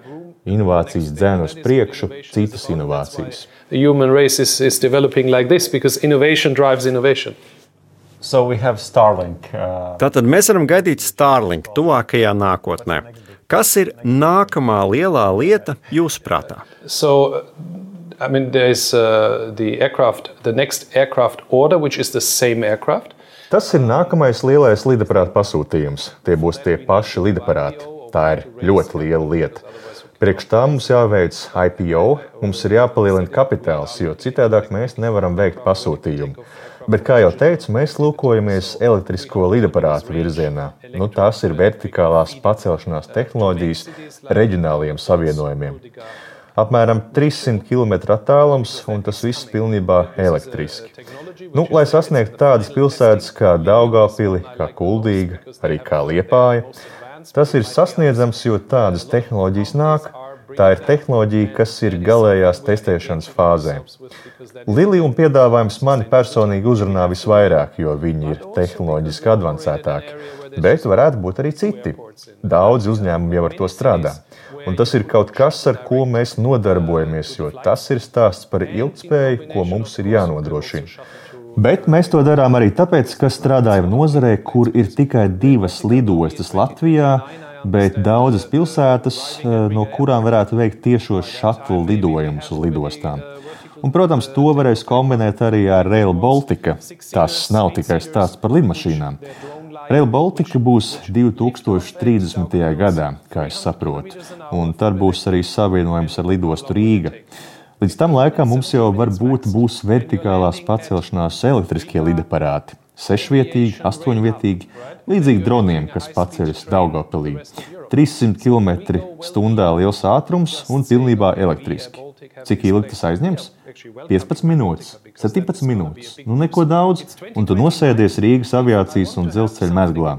Inovācijas dzēna uz priekšu, citas inovācijas. The human race is, is developing like this because innovation drives innovation. So we have Starlink. Uh, Tātad mēs varam gaidīt Starlink tuvākajā nākotnē. Kas ir nākamā lielā lieta jūsuprātā? So, I mean, there's uh, the aircraft, the next aircraft order, which is the same aircraft. Tas ir nākamais lielais lidaparāta pasūtījums. Tie būs tie paši lidaparāti. Tā ir ļoti liela lieta. Priekš tā mums jāveic IPO, mums ir jāpalielina kapitāls, jo citādi mēs nevaram veikt pasūtījumu. Bet, kā jau teicu, mēs lūkojamies elektrisko lidaparātu virzienā. Nu, tās ir vertikālās pacelšanās tehnoloģijas reģionāliem savienojumiem. Apmēram 300 km attālums, un tas viss pilnībā elektriski. Nu, lai sasniegtu tādas pilsētas kā Daugavpili, kā Kuldīga, arī kā Liepāja, tas ir sasniedzams, jo tādas tehnoloģijas nāk. Tā ir tehnoloģija, kas ir galējās testēšanas fāzē. Lilium piedāvājums mani personīgi uzrunā visvairāk, jo viņi ir tehnoloģiski avansētāki. Bet varētu būt arī citi. Daudzi uzņēmumi jau ar to strādā. Un tas ir kaut kas, ar ko mēs nodarbojamies, jo tas ir stāsts par ilgspēju, ko mums ir jānodrošina. Bet mēs to darām arī tāpēc, ka strādājam nozarē, kur ir tikai divas lidostas Latvijā, bet daudzas pilsētas, no kurām varētu veikt tiešos šatlu lidojumus uz lidostām. Un, protams, to varēs kombinēt arī ar Rail Baltica. Tas nav tikai stāsts par lidmašīnām. Rail Baltica būs 2030. gadā, kā es saprotu, un tad būs arī savienojums ar lidostu Rīga. Līdz tam laikam mums jau varbūt būs vertikālās pacelšanās elektriskie lidaparāti. Sešvietīgi, astoņvietīgi, līdzīgi droniem, kas paceļas Daugopilī. 300 km/h liels ātrums un pilnībā elektriski. Cik ilgi tas aizņems? 15 minūtes, 17 minūtes. Nu, neko daudz, un tu nosēdies Rīgas aviācijas un dzelzceļa mezglā.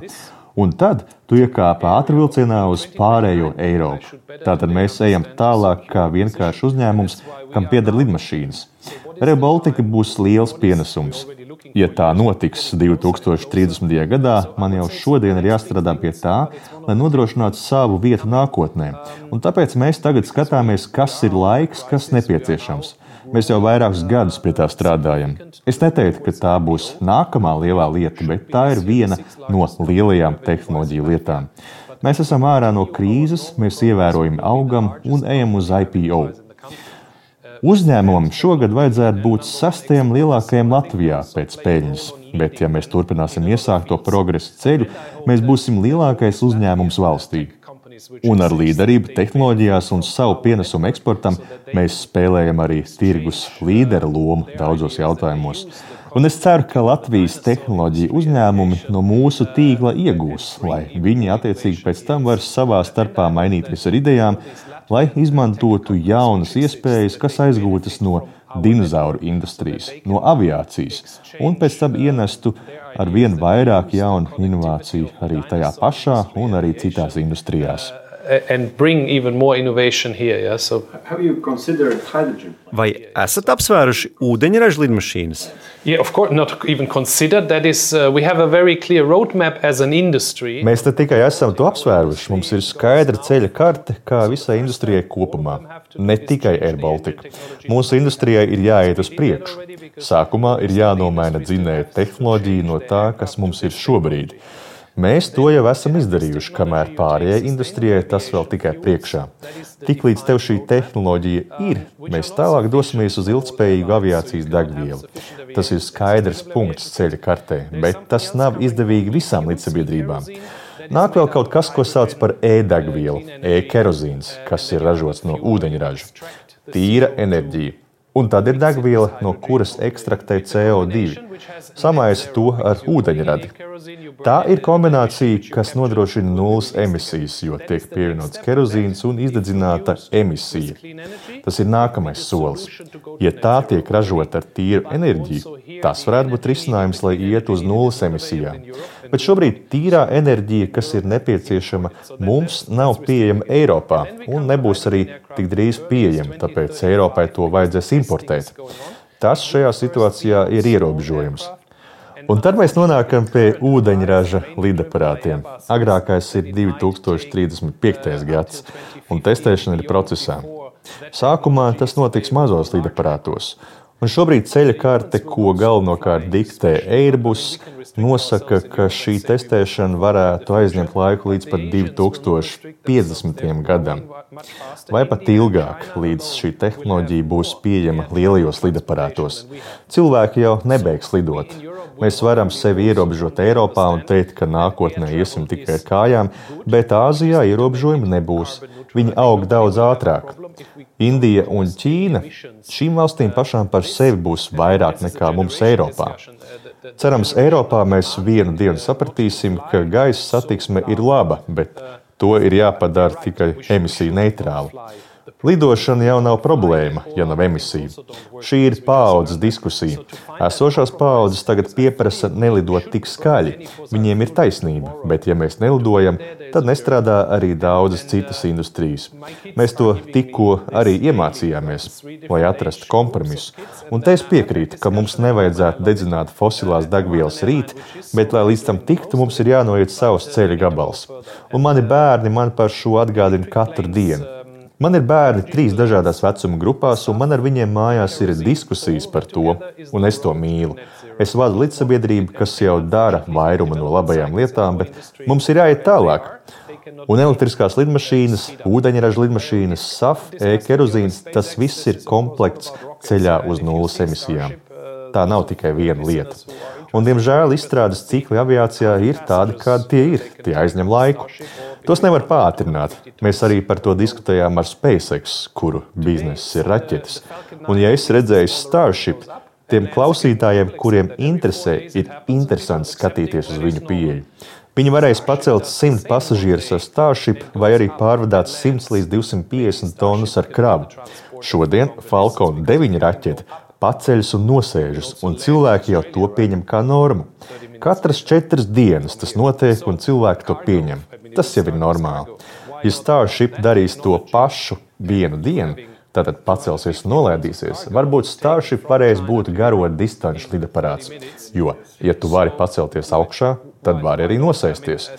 Un tad tu iekāp ātrvilcienā uz pārējo Eiropu. Tātad mēs ejam tālāk kā vienkārši uzņēmums, kam pieder lidmašīnas. Rebaltika būs liels pienesums. Ja tā notiks 2030. gadā, man jau šodien ir jāstrādā pie tā, lai nodrošinātu savu vietu nākotnē. Un tāpēc mēs tagad skatāmies, kas ir laiks, kas nepieciešams. Mēs jau vairākus gadus pie tā strādājam. Es neteiktu, ka tā būs nākamā lielā lieta, bet tā ir viena no lielajām tehnoloģiju lietām. Mēs esam ārā no krīzes, mēs ievērojami augam un ejam uz IPO. Uzņēmumam šogad vajadzētu būt sastajam lielākajam Latvijā pēc peļņas, bet, ja mēs turpināsim iesākt to progresa ceļu, mēs būsim lielākais uzņēmums valstī. Un ar līderību tehnoloģijās un savu pienesumu eksportam mēs spēlējam arī tirgus līdera lomu daudzos jautājumos. Un es ceru, ka Latvijas tehnoloģija uzņēmumi no mūsu tīkla iegūs, lai viņi attiecīgi pēc tam var savā starpā mainīties ar idejām, lai izmantotu jaunas iespējas, kas aizgūtas no dinozauru industrijas, no aviācijas, un pēc tam ienestu ar vien vairāk jaunu inovāciju arī tajā pašā un arī citās industrijās. And bring even more innovation here. Yeah? So, Vai esat apsvēruši ūdeņraža lidmašīnas? yeah, of course, not even considered. That is, uh, we have a very clear roadmap as an industry. Mēs te tikai esam to apsvēruši. Mums ir skaidra ceļa karte, kā visai industrijai kopumā, ne tikai Air Baltica. Mūsu industrijai ir jāiet uz priekšu. Sākumā ir jānomaina dzinēja tehnoloģija no tā, kas mums ir šobrīd. Mēs to jau esam izdarījuši, kamēr pārējai industrijai tas vēl tikai priekšā. Tiklīdz tev šī tehnoloģija ir, mēs tālāk dosimies uz ilgspējīgu aviācijas degvielu. Tas ir skaidrs punkts ceļa kartē, bet tas nav izdevīgi visām līdzsabiedrībām. Nāk vēl kaut kas, ko sauc par e-degvielu, e-kerozīns, kas ir ražots no ūdeņraža. Tīra enerģija. Un tad ir degviela, no kuras ekstraktē CO2. Samaisa to ar ūdeņradi. Tā ir kombinācija, kas nodrošina nulles emisijas, jo tiek pievienots kerozīns un izdedzināta emisija. Tas ir nākamais solis. Ja tā tiek ražota ar tīru enerģiju, tas varētu būt risinājums, lai iet uz nulles emisijām. Bet šobrīd tīrā enerģija, kas ir nepieciešama, mums nav pieejama Eiropā un nebūs arī tik drīz pieejama, tāpēc Eiropai to vajadzēs importēt. Tas šajā situācijā ir ierobežojums. Un tad mēs nonākam pie ūdeņraža lidaparātiem. Agrākais ir 2035. gads, un testēšana ir procesā. Sākumā tas notiks mazos lidaparātos. Un šobrīd ceļa karte, ko galvenokārt diktē Airbus, nosaka, ka šī testēšana varētu aizņemt laiku līdz pat 2050. gadam, vai pat ilgāk, līdz šī tehnoloģija būs pieejama lielajos lidaparātos. Cilvēki jau nebeigs lidot. Mēs varam sevi ierobežot Eiropā un teikt, ka nākotnē iesim tikai ar kājām, bet Āzijā ierobežojumi nebūs. Viņi aug daudz ātrāk. Indija un Ķīna šīm valstīm pašām par sevi būs vairāk nekā mums Eiropā. Cerams, Eiropā mēs vienu dienu sapratīsim, ka gaisa satiksme ir laba, bet to ir jāpadara tikai emisiju neitrāla. Lidošana jau nav problēma, ja nav emisiju. Šī ir paaudzes diskusija. Esošās paaudzes tagad pieprasa nelidot tik skaļi. Viņiem ir taisnība, bet ja mēs nelidojam, tad nestrādā arī daudzas citas industrijas. Mēs to tikko arī iemācījāmies, lai atrastu kompromisu. Un te es piekrītu, ka mums nevajadzētu dedzināt fosilās degvielas rīt, bet, lai līdz tam tiktu, mums ir jānoiet savs ceļa gabals. Un mani bērni man par šo atgādina katru dienu. Man ir bērni trīs dažādās vecuma grupās, un man ar viņiem mājās ir diskusijas par to, un es to mīlu. Es vadu līdzsabiedrību, kas jau dara vairumu no labajām lietām, bet mums ir jāiet tālāk. Un elektriskās lidmašīnas, ūdeņraža lidmašīnas, SAF, e-kerozīns, tas viss ir komplekts ceļā uz nulles emisijām. Tā nav tikai viena lieta. Un, diemžēl izstrādes cikli aviācijā ir tādi, kādi tie ir. Tie aizņem laiku. Tos nevar pātrināt. Mēs arī par to diskutējām ar SpaceX, kuru bizness ir raķetes. Un, ja es redzēju Starship, tiem klausītājiem, kuriem interesē, ir interesanti skatīties uz viņu pieeju. Viņi varēs pacelt 100 pasažierus ar Starship vai arī pārvadāt 100 līdz 250 tonnas ar kravu. Šodien Falcon 9 raķete paceļas un nosēžas, un cilvēki jau to pieņem kā normu. Katras četras dienas tas notiek, un cilvēki to pieņem. Tas jau ir normāli. Ja Starship darīs to pašu vienu dienu, tad pacelsies un nolaidīsies. Varbūt Starship varēs būt garo distanču lidaparāts. Jo, ja tu vari pacelties augšā, tad vari arī nosēsties.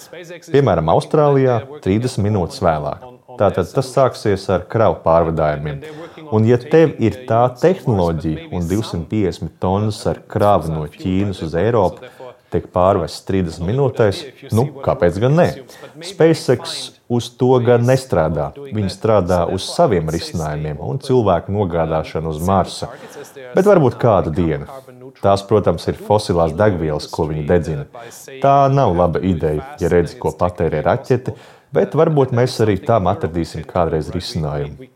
Piemēram, Austrālijā 30 minūtes vēlāk. Tātad tas sāksies ar kravu pārvadājumiem. Un, ja tev ir tā tehnoloģija un 250 tonnas ar kravu no Ķīnas uz Eiropu, tiek pārvests 30 minūtēs, nu, kāpēc gan ne? SpaceX uz to gan nestrādā. Viņi strādā uz saviem risinājumiem un cilvēku nogādāšanu uz Marsa. Bet varbūt kādu dienu. Tās, protams, ir fosilās degvielas, ko viņi dedzina. Tā nav laba ideja, ja redzi, ko patērē raķete bet varbūt mēs arī tam atradīsim kādreiz risinājumu.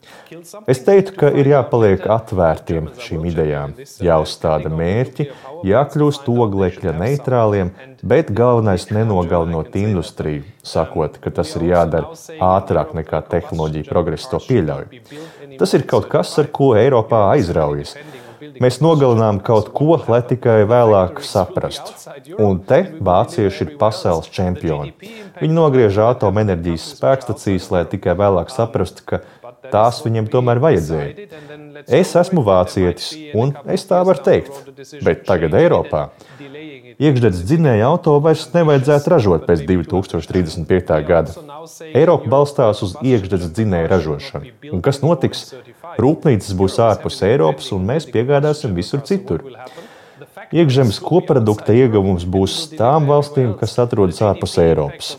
Es teiktu, ka ir jāpaliek atvērtiem šīm idejām, jāuzstāda mērķi, jākļūst oglekļa neitrāliem, bet galvenais nenogalinot industriju, sakot, ka tas ir jādara ātrāk nekā tehnoloģija progress to pieļauj. Tas ir kaut kas, ar ko Eiropā aizraujas. Mēs nogalinām kaut ko, lai tikai vēlāk saprastu. Un te vācieši ir pasaules čempioni. Viņi nogriež atomenerģijas spēkstacijas, lai tikai vēlāk saprastu, ka tās viņiem tomēr vajadzēja. Es esmu vācietis, un es tā varu teikt. Bet tagad Eiropā iekšzemes dzinēja auto vairs nevajadzētu ražot pēc 2035. gada. Eiropa balstās uz iekšzemes dzinēju ražošanu. Un kas notiks? Rūpnīcas būs ārpus Eiropas, un mēs piegādāsim visur citur. Iekšzemes koprodukta ieguvums būs tām valstīm, kas atrodas ārpus Eiropas.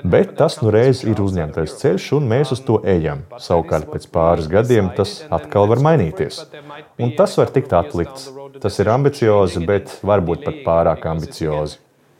Bet tas nu reiz ir uzņemtais ceļš, un mēs uz to ejam. Savukārt pēc pāris gadiem tas atkal var mainīties. Un tas var tikt atlikts. Tas ir ambiciozi, bet varbūt pat pārāk ambiciozi.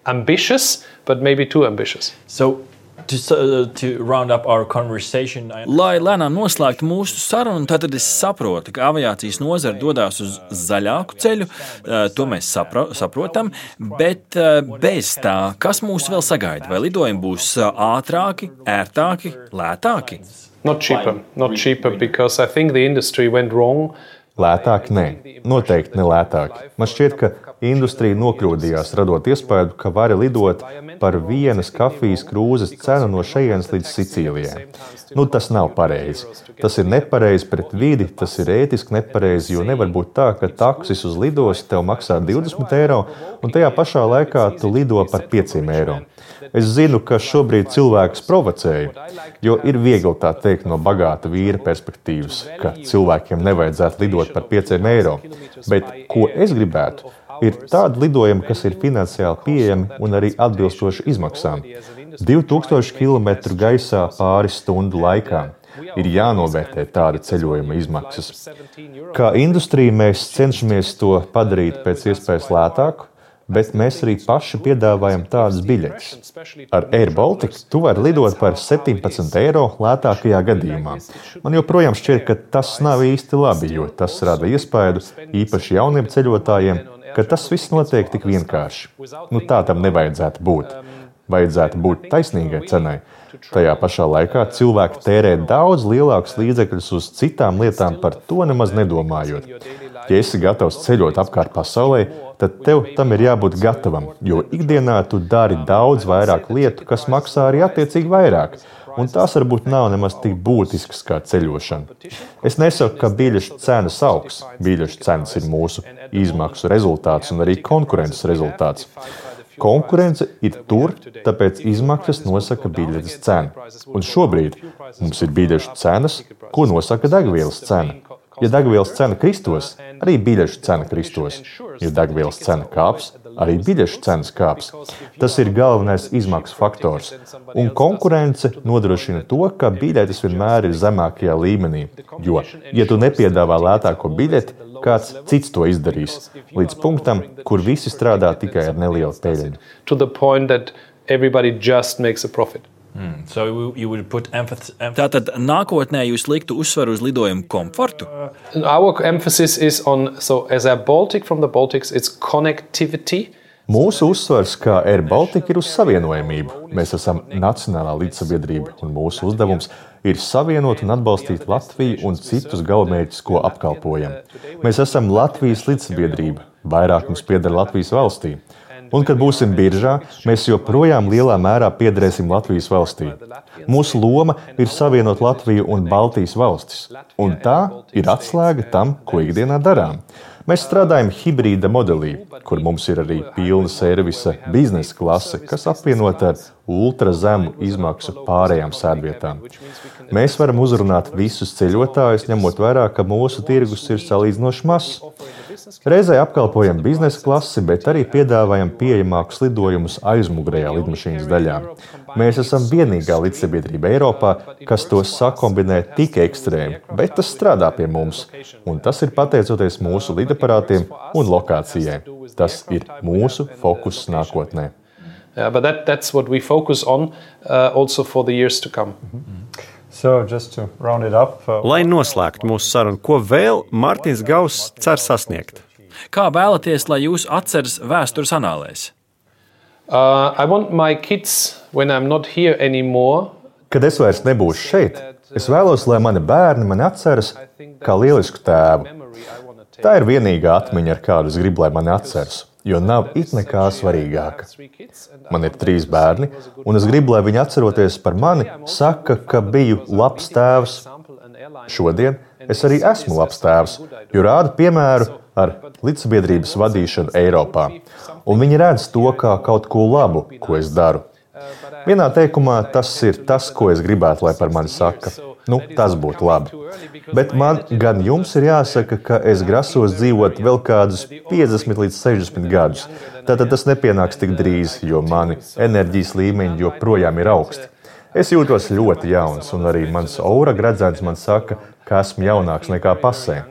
Ambitious, but maybe too ambitious. So, to, uh, to round up our conversation, I Lai lēnām noslēgtu mūsu sarunu, tad es saprotu, ka aviācijas nozare dodas uz zaļāku ceļu. eh, To mēs sapro, saprotam. Bet eh, bez tā, kas mūs vēl sagaida? Vai lidojumi būs eh, ātrāki, ērtāki, lētāki? Not cheaper, not cheaper, because I think the industry went wrong. Lētāk, nē, noteikti ne lētāk. Man šķiet, ka industrija nokļūdījās, radot iespēju, ka var lidot par vienas kafijas krūzes cenu no šejienes līdz Sicīlijai. Nu, tas nav pareizi. Tas ir nepareizi pret vidi, tas ir ētiski nepareizi, jo nevar būt tā, ka taksis uz lidostu tev maksā 20 eiro, un tajā pašā laikā tu lido par 5 eiro. Es zinu, ka šobrīd cilvēkus provocēju, jo ir viegli tā teikt no bagāta vīra perspektīvas, ka cilvēkiem nevajadzētu lidot par 5 eiro. Bet ko es gribētu? Ir tādi lidojumi, kas ir finansiāli pieejami un arī atbilstoši izmaksām. 2000 km gaisā pāris stundu laikā. Ir jānovērtē tāda ceļojuma izmaksas. Kā industrija mēs cenšamies to padarīt pēc iespējas lētāku, bet mēs arī paši piedāvājam tādas biļetes. Ar Air Baltica tu vari lidot par 17 eiro lētākajā gadījumā. Man joprojām šķiet, ka tas nav īsti labi, jo tas rada iespēju īpaši jauniem ceļotājiem, ka tas viss notiek tik vienkārši. Nu, tā tam nevajadzētu būt. Vajadzētu būt taisnīgai cenai. Tajā pašā laikā cilvēki tērē daudz lielākus līdzekļus uz citām lietām, par to nemaz nedomājot. Ja esi gatavs ceļot apkārt pasaulē, tad tev tam ir jābūt gatavam, jo ikdienā tu dari daudz vairāk lietu, kas maksā arī attiecīgi vairāk. Un tās varbūt nav nemaz tik būtiskas kā ceļošana. Es nesaku, ka biļešu cenas augs. Biļešu cenas ir mūsu izmaksu rezultāts un arī konkurences rezultāts. Konkurence ir tur, tāpēc izmaksas nosaka biļetes cenu. Un šobrīd mums ir biļešu cenas, ko nosaka degvielas cena. Ja degvielas cena kristos, arī biļešu cena kristos. Ja degvielas cena kāps, arī biļešu cenas kāps. Tas ir galvenais izmaksu faktors. Un konkurence nodrošina to, ka biļetes vienmēr ir zemākajā līmenī. Jo, ja tu nepiedāvā lētāko biļeti, kāds cits to izdarīs. Līdz punktam, kur visi strādā tikai ar nelielu peļņu. To the point that everybody just makes a profit. so you- you would put emphasis. Tātad nākotnē jūs liktu uzsvaru uz lidojumu komfortu. Is on, so as a Baltic from the Baltics, it's connectivity. Mūsu uzsvars kā Air Baltica ir uz savienojamību. Mēs esam nacionālā līdzsabiedrība, un mūsu uzdevums ir savienot un atbalstīt Latviju un citus galamērķus, ko apkalpojam. Mēs esam Latvijas līdzsabiedrība, vairāk mums pieder Latvijas valstī. Un, kad būsim biržā, mēs joprojām lielā mērā piederēsim Latvijas valstī. Mūsu loma ir savienot Latviju un Baltijas valstis, un tā ir atslēga tam, ko ikdienā darām. Mēs strādājam hibrīda modelī, kur mums ir arī pilna servisa biznesa klase, kas apvienota ar ultra zemu izmaksu pārējām sēdvietām. Mēs varam uzrunāt visus ceļotājus, ņemot vērā, ka mūsu tirgus ir salīdzinoši mazs. Reizē apkalpojam biznesa klasi, bet arī piedāvājam pieejamākus lidojumus aizmugurējā lidmašīnas daļā. Mēs esam vienīgā līdzsabiedrība Eiropā, kas to sakombinē tik ekstrēmi, bet tas strādā pie mums. Un tas ir pateicoties mūsu lidaparātiem un lokācijai. Tas ir mūsu fokus nākotnē. Yeah, but that, that's what we focus on uh, also for the years to come. So just to round it up, uh, Lai noslēgtu mūsu sarunu, ko vēl Mārtiņš Gauss cer sasniegt? Kā vēlaties, lai jūs atceras vēstures anālēs? Uh, I want my kids, when I'm not here anymore, Kad es vairs nebūšu šeit, es vēlos, lai mani bērni mani atceras kā lielisku tēvu. Tā ir vienīgā atmiņa, ar kādu es gribu, lai mani atceras, jo nav it nekā svarīgāka. Man ir trīs bērni, un es gribu, lai viņi atceroties par mani, saka, ka biju labs tēvs. Šodien es arī esmu labs tēvs, jo rādu piemēru ar līdzsabiedrības vadīšanu Eiropā. Un viņi redz to kā kaut ko labu, ko es daru. Vienā teikumā tas ir tas, ko es gribētu, lai par mani saka. Nu, tas būtu labi. Bet man gan jums ir jāsaka, ka es grasos dzīvot vēl kādus 50 līdz 60 gadus. Tātad tas nepienāks tik drīz, jo mani enerģijas līmeņi joprojām ir augsti. Es jūtos ļoti jauns, un arī mans aura gradzens man saka, ka esmu jaunāks nekā pasē.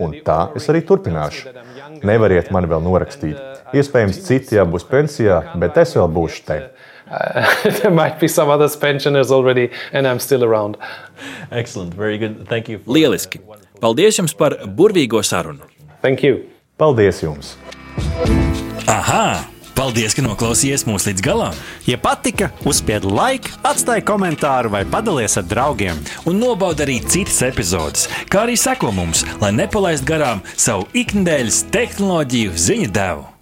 Un tā es arī turpināšu. Nevariet mani vēl norakstīt. Iespējams, citi jau būs pensijā, bet es vēl būšu te. Uh, *laughs* there might be some other pensioners already, and I'm still around. Excellent, very good. Thank you. Lieliski! Paldies jums par burvīgo sarunu! Thank you! Paldies jums! Aha! Paldies, ka noklausījāties mūsu līdz galam! Ja patika, uzspiediet laiku, atstājiet komentāru vai padalieties ar draugiem. Un nobaudiet arī citas epizodes, kā arī sekot mums, lai nepalaistu garām savu ikdienas tehnoloģiju ziņu devumu.